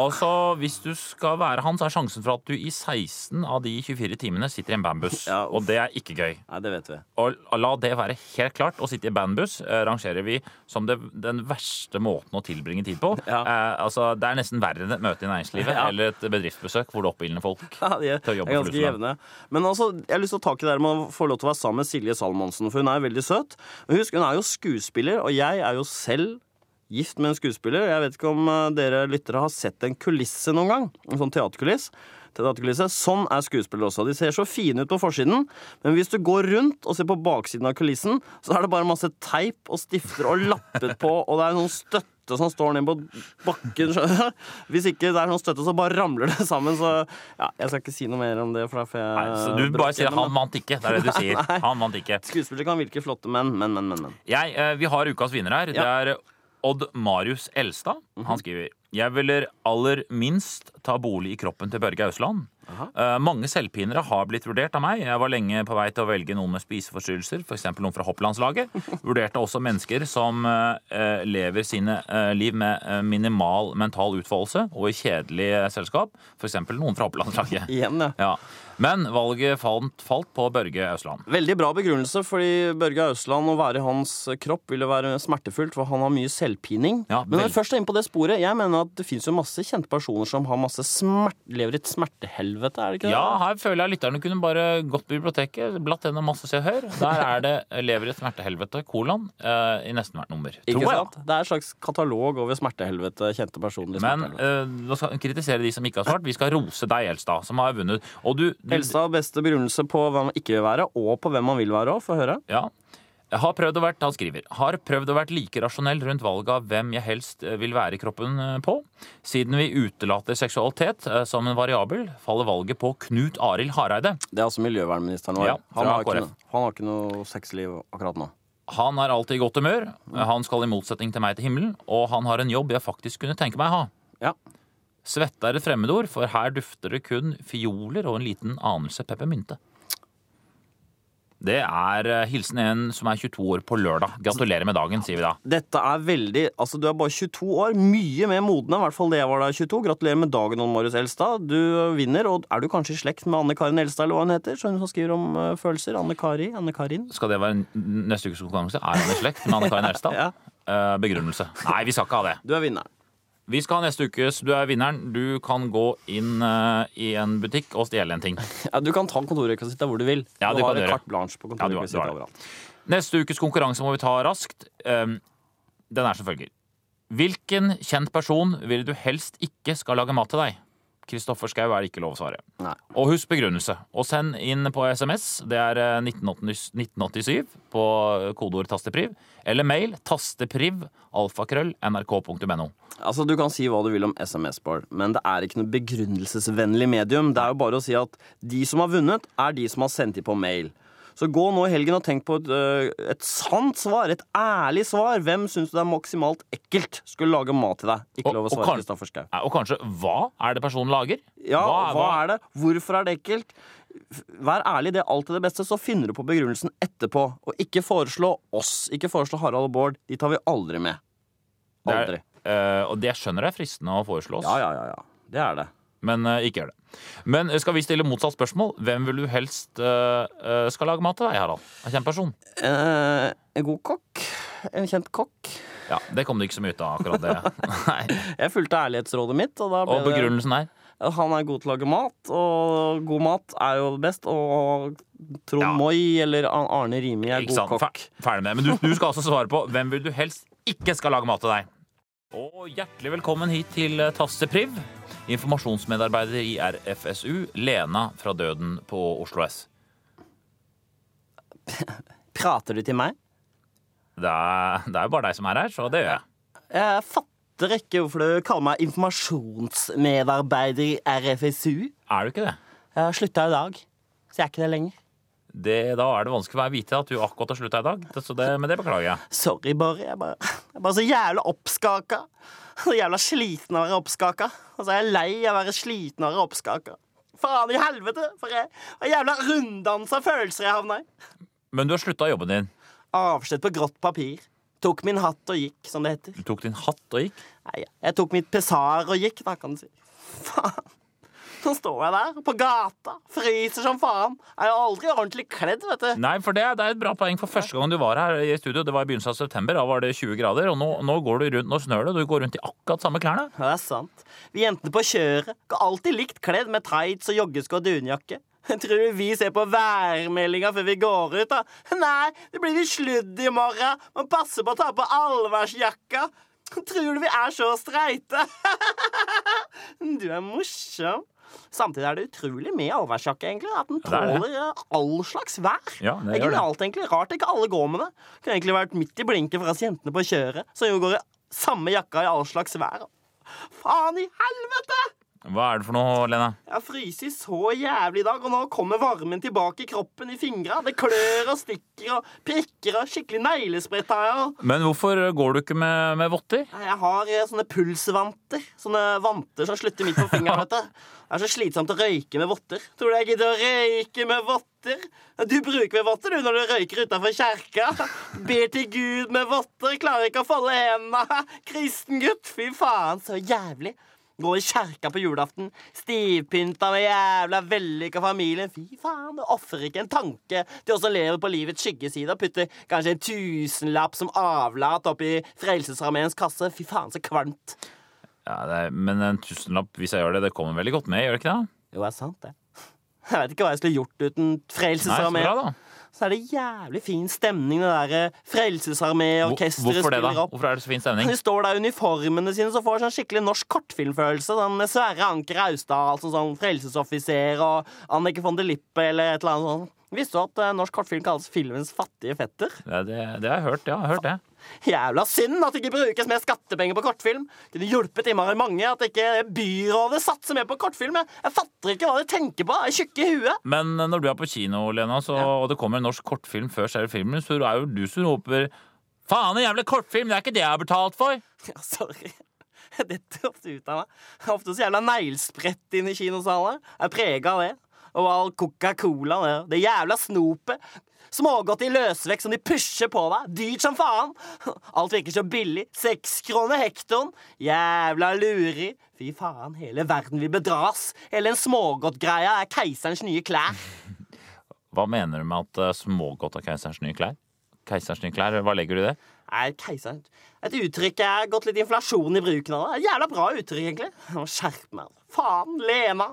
Altså, Hvis du skal være han, så er sjansen for at du i 16 av de 24 timene sitter i en bandbuss. Ja, og det er ikke gøy. Nei, det vet vi. Og la det være helt klart. Å sitte i bandbuss eh, rangerer vi som det, den verste måten å tilbringe tid på. Ja. Eh, altså, Det er nesten verre enn et møte i næringslivet Ja. eller et bedriftsbesøk hvor du oppildner folk. Ja, de er, Til å jobbe er ganske jevne. Men altså, jeg har lyst til å ta i det der med å få lov til å være sammen med Silje Salmonsen, for hun er veldig søt. Men husk, hun er jo skuespiller, og jeg er jo selv gift med en skuespiller. Jeg vet ikke om eh, dere lyttere har sett en kulisse noen gang. En sånn teaterkuliss. Teaterkulisse. Sånn er skuespillere også. De ser så fine ut på forsiden, men hvis du går rundt og ser på baksiden av kulissen, så er det bare masse teip og stifter og lappet på, og det er noen støtte som står ned på bakken. Hvis ikke det er noen støtte, så bare ramler det sammen. Så ja, jeg skal ikke si noe mer om det. For da får jeg Nei, så du bare sier gjennom, 'han vant ikke'. Det er det du sier. Nei. Han vant ikke. Skuespillere kan virke flotte, men, men, men, men. men. Jeg, eh, vi har ukas vinner her. Det er Odd Marius Elstad. Mhm. Han skriver Jeg ville aller minst ta bolig i kroppen til Børge Ausland. Eh, mange selvpinere har blitt vurdert av meg. Jeg var lenge på vei til å velge noen med spiseforstyrrelser, f.eks. noen fra hopplandslaget. Vurderte også mennesker som eh, lever sine eh, liv med eh, minimal mental utfoldelse og i kjedelig eh, selskap, f.eks. noen fra hopplandslaget. Igjen, ja. Ja. Men valget falt, falt på Børge Ausland. Veldig bra begrunnelse, fordi Børge Ausland å være i hans kropp ville være smertefullt, for han har mye selvpining. Ja, Men når vi først er inne på det sporet, jeg mener at det fins jo masse kjente personer som har masse smert, lever i et smertehelvete, er det ikke det? Ja, her føler jeg lytterne kunne bare gått på biblioteket, blatt gjennom masse Se og Hør. Der er det 'Lever i et smertehelvete', kolon, uh, i nesten hvert nummer. Ikke Tror jeg, sant? Det er en slags katalog over smertehelvete, kjente personer i Men smertehelvete. eh, nå skal kritisere de som ikke har svart. Vi skal rose deg, Elstad, som har vunnet. Og du, du og beste begrunnelse på hvem man ikke vil være, og på hvem man vil være òg. Få høre. Ja. Jeg har prøvd å vært, han skriver, har prøvd å vært like rasjonell rundt valget av hvem jeg helst eh, vil være i kroppen eh, på. Siden vi utelater seksualitet eh, som en variabel, faller valget på Knut Arild Hareide. Det er altså miljøvernministeren vår. Ja, han, har ikke han har ikke noe sexliv akkurat nå. Han er alltid i godt humør. Han skal i motsetning til meg til himmelen, og han har en jobb jeg faktisk kunne tenke meg å ha. Ja. Svette er et fremmedord, for her dufter det kun fioler og en liten anelse peppermynte. Det er eh, hilsen en som er 22 år på lørdag. Gratulerer med dagen, sier vi da. Dette er veldig Altså, du er bare 22 år. Mye mer moden enn i hvert fall det jeg var da 22. Gratulerer med dagen, Odd Marius Elstad. Du vinner. Og er du kanskje i slekt med Anne Karin Elstad, eller hva hun heter? Som skriver om eh, følelser. Anne Kari? Anne Karin? Skal det være neste ukes konkurranse? Er hun i slekt med Anne Karin Elstad? Ja. Eh, begrunnelse. Nei, vi skal ikke ha det. Du er vinneren. Vi skal ha neste ukes Du er vinneren. Du kan gå inn uh, i en butikk og stjele en ting. Ja, du kan ta kontorrekvisitta hvor du vil. Ja, du du har carte blanche på Ja, har det. overalt. Neste ukes konkurranse må vi ta raskt. Um, den er som følger. Hvilken kjent person vil du helst ikke skal lage mat til deg? Kristoffer Schou er det ikke lov å svare. Nei. Og husk begrunnelse. Og send inn på SMS. Det er eh, 1980 1987 på kodeord tastepriv. Eller mail tastepriv alfakrøll nrk.no. Altså, Du kan si hva du vil om SMS, Bård, men det er ikke noe begrunnelsesvennlig medium. Det er jo bare å si at de som har vunnet, er de som har sendt inn på mail. Så gå nå i helgen og tenk på et, øh, et sant svar, et ærlig svar. Hvem syns du det er maksimalt ekkelt skulle lage mat til deg? Ikke Og- lov å svare Kristoffer Schou. Og kanskje hva er det personen lager? Ja, hva, er det? Hvorfor er det ekkelt? Vær ærlig, det er alltid det beste, så finner du på begrunnelsen etterpå. Og ikke foreslå oss. Ikke foreslå Harald og Bård. De tar vi aldri med. Det er- Aldri. Eh, og det skjønner jeg er fristende å foreslå oss, Ja, ja, ja. ja. Det er det. Men eh, ikke gjør det. Men eh, skal vi stille motsatt spørsmål? Hvem vil du helst eh, skal lage mat til deg, Harald? En kjent person? Eh, en god kokk. En kjent kokk. Ja, Det kom det ikke så mye ut av, akkurat det. Nei. Jeg fulgte ærlighetsrådet mitt, og da ble Og begrunnelsen er? det Han er god til å lage mat, og god mat er jo best. Og Trond Ja. Moi eller Arne Rimi er Ikke sant? god kokk. Fer- Ferdig med det. Men du, du skal altså svare på hvem vil du helst ikke skal lage mat til deg. Og hjertelig velkommen hit til Tastepriv. Priv. Informasjonsmedarbeider i RFSU, Lena fra Døden på Oslo S. Prater du til meg? Det er, det er jo bare deg som er her, så det gjør jeg. Jeg fatter ikke hvorfor du kaller meg informasjonsmedarbeider i RFSU. Er du ikke det? Jeg har slutta i dag, så jeg er ikke det lenger. det da er det vanskelig for meg å vite at du akkurat har slutta i dag. Det- Så det, men det beklager jeg. Sorry, Borre. Jeg jeg er bare så jævla oppskaka. Så jævla sliten av å være oppskaka. Og så er jeg lei av å være sliten av å være oppskaka. Faen i helvete! For jeg har jævla runddansa følelser jeg havna i. Men du har slutta jobben din. Avskjed på grått papir. Tok min hatt og gikk, som det heter. Du tok din hatt og gikk. Nei, jeg tok mitt pesar og gikk, da, kan du si. Faen. Så står jeg der på gata, fryser som faen. Er jo aldri ordentlig kledd, vet du. Nei, for det, det er et bra poeng. For første gang du var her i studio, det var i begynnelsen av september, da var det 20 grader, og nå, nå går du rundt, nå snør det, og du går rundt i akkurat samme klærne. Ja, det er sant. Vi jentene på kjøret går alltid likt kledd med tights og joggesko og dunjakke. Tror du vi ser på værmeldinga før vi går ut, da? Nei, det blir litt sludd i morgen. Man passer på å ta på allværsjakka. Tror du vi er så streite? Du er morsom. Samtidig er det utrolig med allværsjakke, egentlig. At den er tåler eh, all slags vær. Ja, det det er genialt, egentlig. Rart ikke alle går med det. Kunne egentlig vært midt i blinken for oss jentene på kjøret, som jo går i samme jakka i all slags vær. Faen i helvete! Hva er det for noe, Lena? Jeg har fryst så jævlig i dag, og nå kommer varmen tilbake i kroppen, i fingra. Det klør og stikker og prikker og skikkelig neglesprett har jeg. Men hvorfor går du ikke med, med votter? Jeg har eh, sånne pulsvanter. Sånne vanter som slutter midt på fingeren. vet du. Det er så slitsomt å røyke med votter. Tror du jeg gidder å røyke med votter? Du bruker vel votter du når du røyker utafor kjerka. Ber til Gud med votter, klarer ikke å folde hendene. Kristen gutt, fy faen, så jævlig. Går i kjerka på julaften, stivpynta med jævla vellykka familie. Fy faen, det ofrer ikke en tanke til oss som lever på livets skyggeside og putter kanskje en tusenlapp som avlat oppi Frelsesarmeens kasse. Fy faen, så kvalmt. Ja, det er, men en tusenlapp, hvis jeg gjør det, det kommer veldig godt med, gjør det ikke det? Jo, det er sant, det. Jeg vet ikke hva jeg skulle gjort uten Frelsesarmeen. Så er det jævlig fin stemning, det derre Hvor- Frelsesarmé-orkesteret Hvorfor det, da? opp. Hvorfor er det så fin stemning? De står der i uniformene sine, så får sånn skikkelig norsk kortfilmfølelse. Sånn Sverre Anker Austdal, altså sånn frelsesoffiser, og Annike von de Lippe, eller et eller annet sånt. Visste du at eh, norsk kortfilm kalles filmens fattige fetter? Det, det, det har jeg hørt, ja. Jeg har hørt det. Jævla synd at det ikke brukes mer skattepenger på kortfilm. Kunne hjulpet innmari mange at ikke byrådet satser mer på kortfilm. Jeg, fatter ikke hva de tenker på. Jeg er tjukke i huet. Men eh, når du er på kino, Lena, så, og det kommer en norsk kortfilm før selve filmen, så er jo du som roper Faen, en jævla kortfilm! Det er ikke det jeg har betalt for! Ja, sorry. Det ofte ut av meg. Jeg er ofte så jævla neglsprett inn i kinosaler. Jeg er prega av det. Og all Coca-Cola. Det, det jævla snopet. Smågodt i løsvekk som de pusher på deg. Dyrt som faen. Alt virker så billig. Seks kroner hektoren. Jævla luri. Fy faen, hele verden vil bedras. Hele den smågodtgreia er keiserens nye klær. Hva mener du med at eh, smågodt er keiserens nye klær? Keiserens nye klær, hva legger du i det? Nei, keiseren Et uttrykk jeg har gått litt inflasjon i bruken av. det Et Jævla bra uttrykk, egentlig. Skjerp meg. Faen, Lena.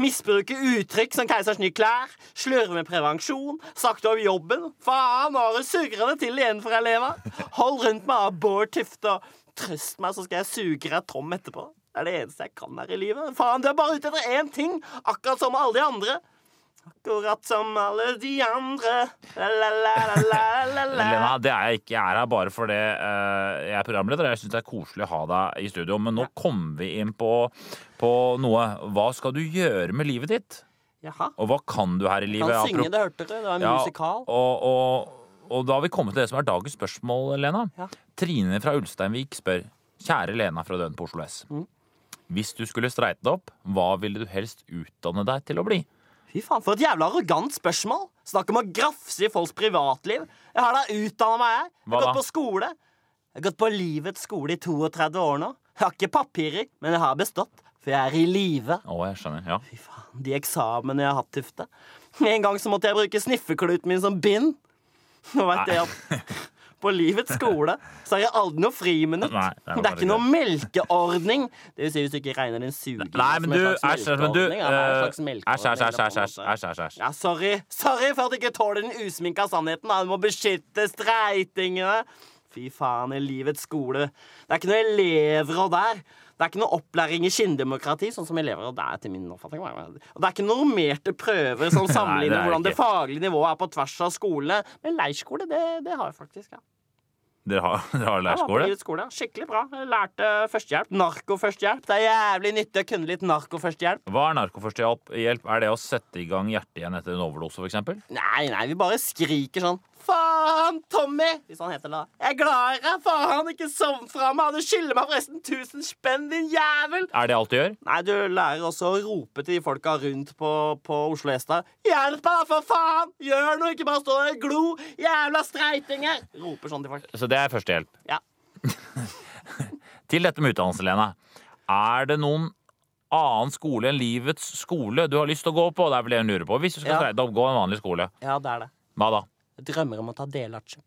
Misbruke uttrykk som keisers nye klær. Slurve med prevensjon. Sakte over jobben. Faen, nå har du surra det til igjen deg, Lena. Hold rundt meg Bård Tufte og trøst meg, så skal jeg suge deg tom etterpå. Det er det eneste jeg kan her i livet. Faen, du er bare ute etter én ting, akkurat som alle de andre. Akkurat som alle de andre. Lena, det er jeg ikke. Jeg er her bare fordi eh, jeg er programleder. Jeg syns det er koselig å ha deg i studio. Men nå kommer vi inn på, på noe. Hva skal du gjøre med livet ditt? Jaha. Og hva kan du her i livet? Kan synge, det hørte du. Det var en Ja, musikal. Og, og, og da har vi kommet til det som er dagens spørsmål, Lena. Ja. Trine fra Ulsteinvik spør Kjære Lena fra Døden på Oslo S. Mm. Hvis du skulle streite deg opp, hva ville du helst utdanne deg til å bli? Fy faen, for et jævla arrogant spørsmål. Snakk om å grafse i folks privatliv. Jeg har da utdanna meg, jeg. Jeg Hva har da? gått på skole. Jeg har gått på livets skole i 32 år nå. Jeg har ikke papirer, men jeg har bestått, for jeg er i live. Å, jeg skjønner. Ja. Fy faen, de eksamene jeg har hatt, Tufte. En gang så måtte jeg bruke sniffekluten min som bind. Nå vet jeg at på livets skole så har jeg aldri noe friminutt. Nei, det Det er ikke noe melkeordning. Det vil si hvis du ikke regner din suging Nei, men du Æsj, men du eh, Æsj, æsj, æsj. Ja, sorry. Sorry for at du ikke tåler den usminka sannheten. Du må beskytte streitingene. Fy faen, i livets skole. Det er ikke noe og der. Det er ikke noe opplæring i kinndemokrati, sånn som elever og det er til min oppfatning. Og det er ikke normerte prøver som Nei, det sammenligner hvordan det faglige nivået er på tvers av skolene. Men leirskole, det, det har jeg faktisk. ja. Dere har, dere har leirskole? Skikkelig bra. Lærte førstehjelp. Narkoførstehjelp. Det er jævlig nyttig å kunne litt narkoførstehjelp. Hva er narkoførstehjelp? Er det å sette i gang hjertet igjen etter en overdose, f.eks.? Nei, nei, vi bare skriker sånn Faen, Tommy! Hvis han heter det. da. Jeg er glad i deg! Faen, ikke sovn fra meg! Du skylder meg forresten 1000 spenn, din jævel! Er det alt du gjør? Nei, du lærer også å rope til de folka rundt på, på Oslo S. Hjelp meg, for faen! Gjør noe, ikke bare stå der og glo! Jævla streitinger! Roper sånn til folk. Så det er førstehjelp. Ja. Til dette med utdannelse, Lene. Er det noen annen skole enn livets skole du har lyst til å gå på? Det er vel det hun lurer på. Hvis du skal Ja. gå en vanlig skole. Ja, det er det. Hva da? Jeg drømmer om å ta delaksjer.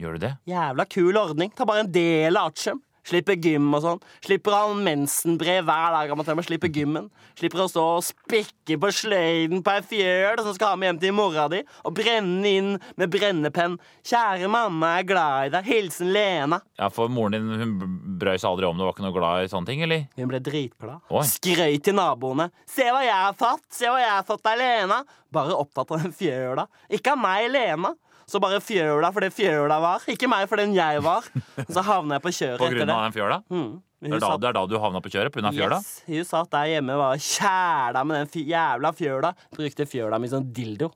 Gjør du det? Jævla kul ordning. Ta bare en del av aksjen. Slipper gym og sånn. Slipper å ha en mensenbrev hver dag. Slipper at jeg slippe gymmen. Slipper å stå og spikke på sløyden på ei fjøl som skal ha med hjem til mora di. Og brenne inn med brennepenn. Kjære mamma, jeg er glad i deg. Hilsen Lena. Ja, For moren din hun brøy seg aldri om det, var ikke noe glad i sånne ting, eller? Hun ble dritglad. Oi. Skrøy til naboene. Se hva jeg har fått! Se hva jeg har fått av Lena! Bare opptatt av den fjøla. Ikke av meg, Lena. Så bare fjøla for det fjøla var. Ikke meg for den jeg var. Så havna jeg på kjøret På etter grunn det. av den fjøla? Mm. Det er, da, det er da du havna på kjøret? Av fjøla? Yes, hun satt der hjemme og var kjæla med den jævla fjøla. Brukte fjøla mi som dildo.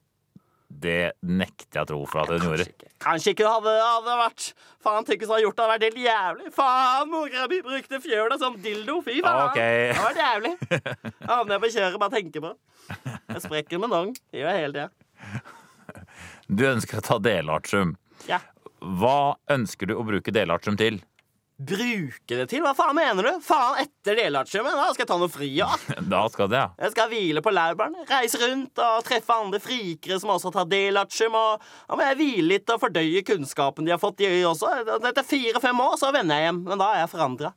Det nekter jeg å tro for at hun gjorde. Kanskje ikke det hadde, hadde vært Faen, tenk hvis hun hadde gjort det. Hadde vært helt jævlig. Faen, mora mi brukte fjøla som dildo. Fy faen. Okay. Det hadde vært jævlig. Havner jeg på kjøret, bare tenker på det. Jeg sprekker med. Det gjør jeg hele tida. Du ønsker å ta delartium. Ja. Hva ønsker du å bruke delartium til? Bruke det til? Hva faen mener du? Faen, etter delartiumet? Da skal jeg ta noe fri, ja. Da skal det, ja. Jeg skal hvile på laurbærene, reise rundt og treffe andre frikere som også tar delartium. Og da må jeg hvile litt og fordøye kunnskapen de har fått, de også. Etter fire-fem år så vender jeg hjem, men da er jeg forandra.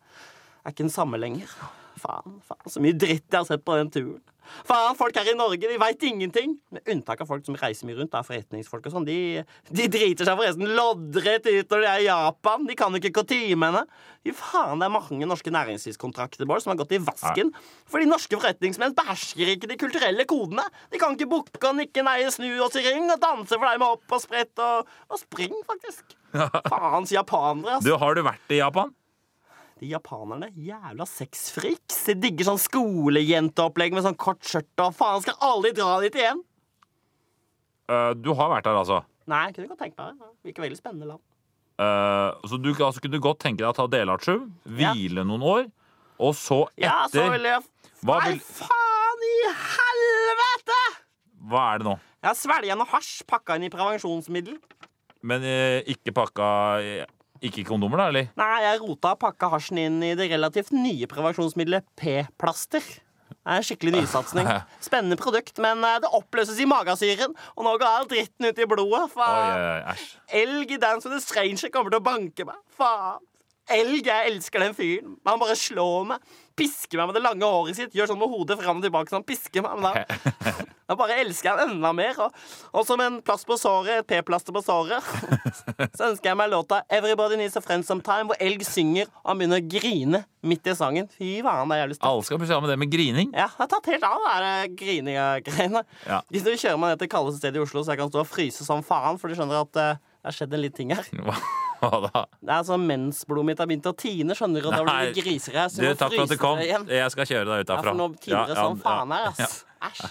Er ikke den samme lenger. Faen, faen, så mye dritt jeg har sett på den turen. Faen, folk her i Norge de veit ingenting. Med unntak av folk som reiser mye rundt. Da, forretningsfolk og sånn. De, de driter seg forresten loddrett ut når de er i Japan. De kan jo ikke kutimene. Fy faen, det er mange norske næringslivskontrakter Bård, som har gått i vasken. Fordi norske forretningsmenn behersker ikke de kulturelle kodene. De kan ikke bukke og nikke, nei, snu oss i ring og danse for deg med hopp og sprett og, og spring, faktisk. Faens japanere, altså. Du, Har du vært i Japan? De japanerne, jævla sexfreaks. De digger sånn skolejenteopplegg med sånn kort skjørt og faen, skal aldri dra dit igjen. Uh, du har vært der, altså. Nei, jeg kunne godt tenkt meg det. Virker veldig spennende land. Uh, så du altså, kunne godt tenke deg å ta delartium, Ja. hvile noen år, og så etter Ja, så vil jeg Hva Nei, vil- faen i helvete! Hva er det nå? Jeg har svelga noe hasj pakka inn i prevensjonsmiddel. Men eh, ikke pakka Ikke kondomer, da, eller? Nei, jeg rota pakka hasjen inn i det relativt nye prevensjonsmiddelet P-plaster. Det er en skikkelig nysatsing. Spennende produkt, men eh, det oppløses i magasyren, og nå går all dritten ut i blodet. Oi, Faen. oi, oi, æsj. Elg i Dance with a Stranger kommer til å banke meg. Faen. Elg, jeg elsker den fyren. Han bare slår meg. Pisker meg med det lange håret sitt. Gjør sånn med hodet fram og tilbake. Så han pisker meg, med da, Jeg bare elsker han enda mer. Og, og som en plass på såret, et p-plaster på såret, så ønsker jeg meg låta 'Everybody Needs a Friend Sometime', hvor elg synger, og han begynner å grine midt i sangen. Fy faen, det er jævlig støtt. Alle skal ha med det med grining. Ja, jeg har tatt helt av det der grininga-greiene. Ja. Hvis du kjører meg ned til kaldeste stedet i Oslo, så jeg kan stå og fryse som faen, for du skjønner at eh, det har skjedd en liten ting her. Hva, hva da? Det er sånn Mensblodet mitt har begynt å tine, skjønner du. Og da blir det grisereis. Du, takk for at du kom. Jeg skal kjøre deg ut Ja, herfra. for nå tiner det Ja, ja, som faen her, ja. ass. Æsj.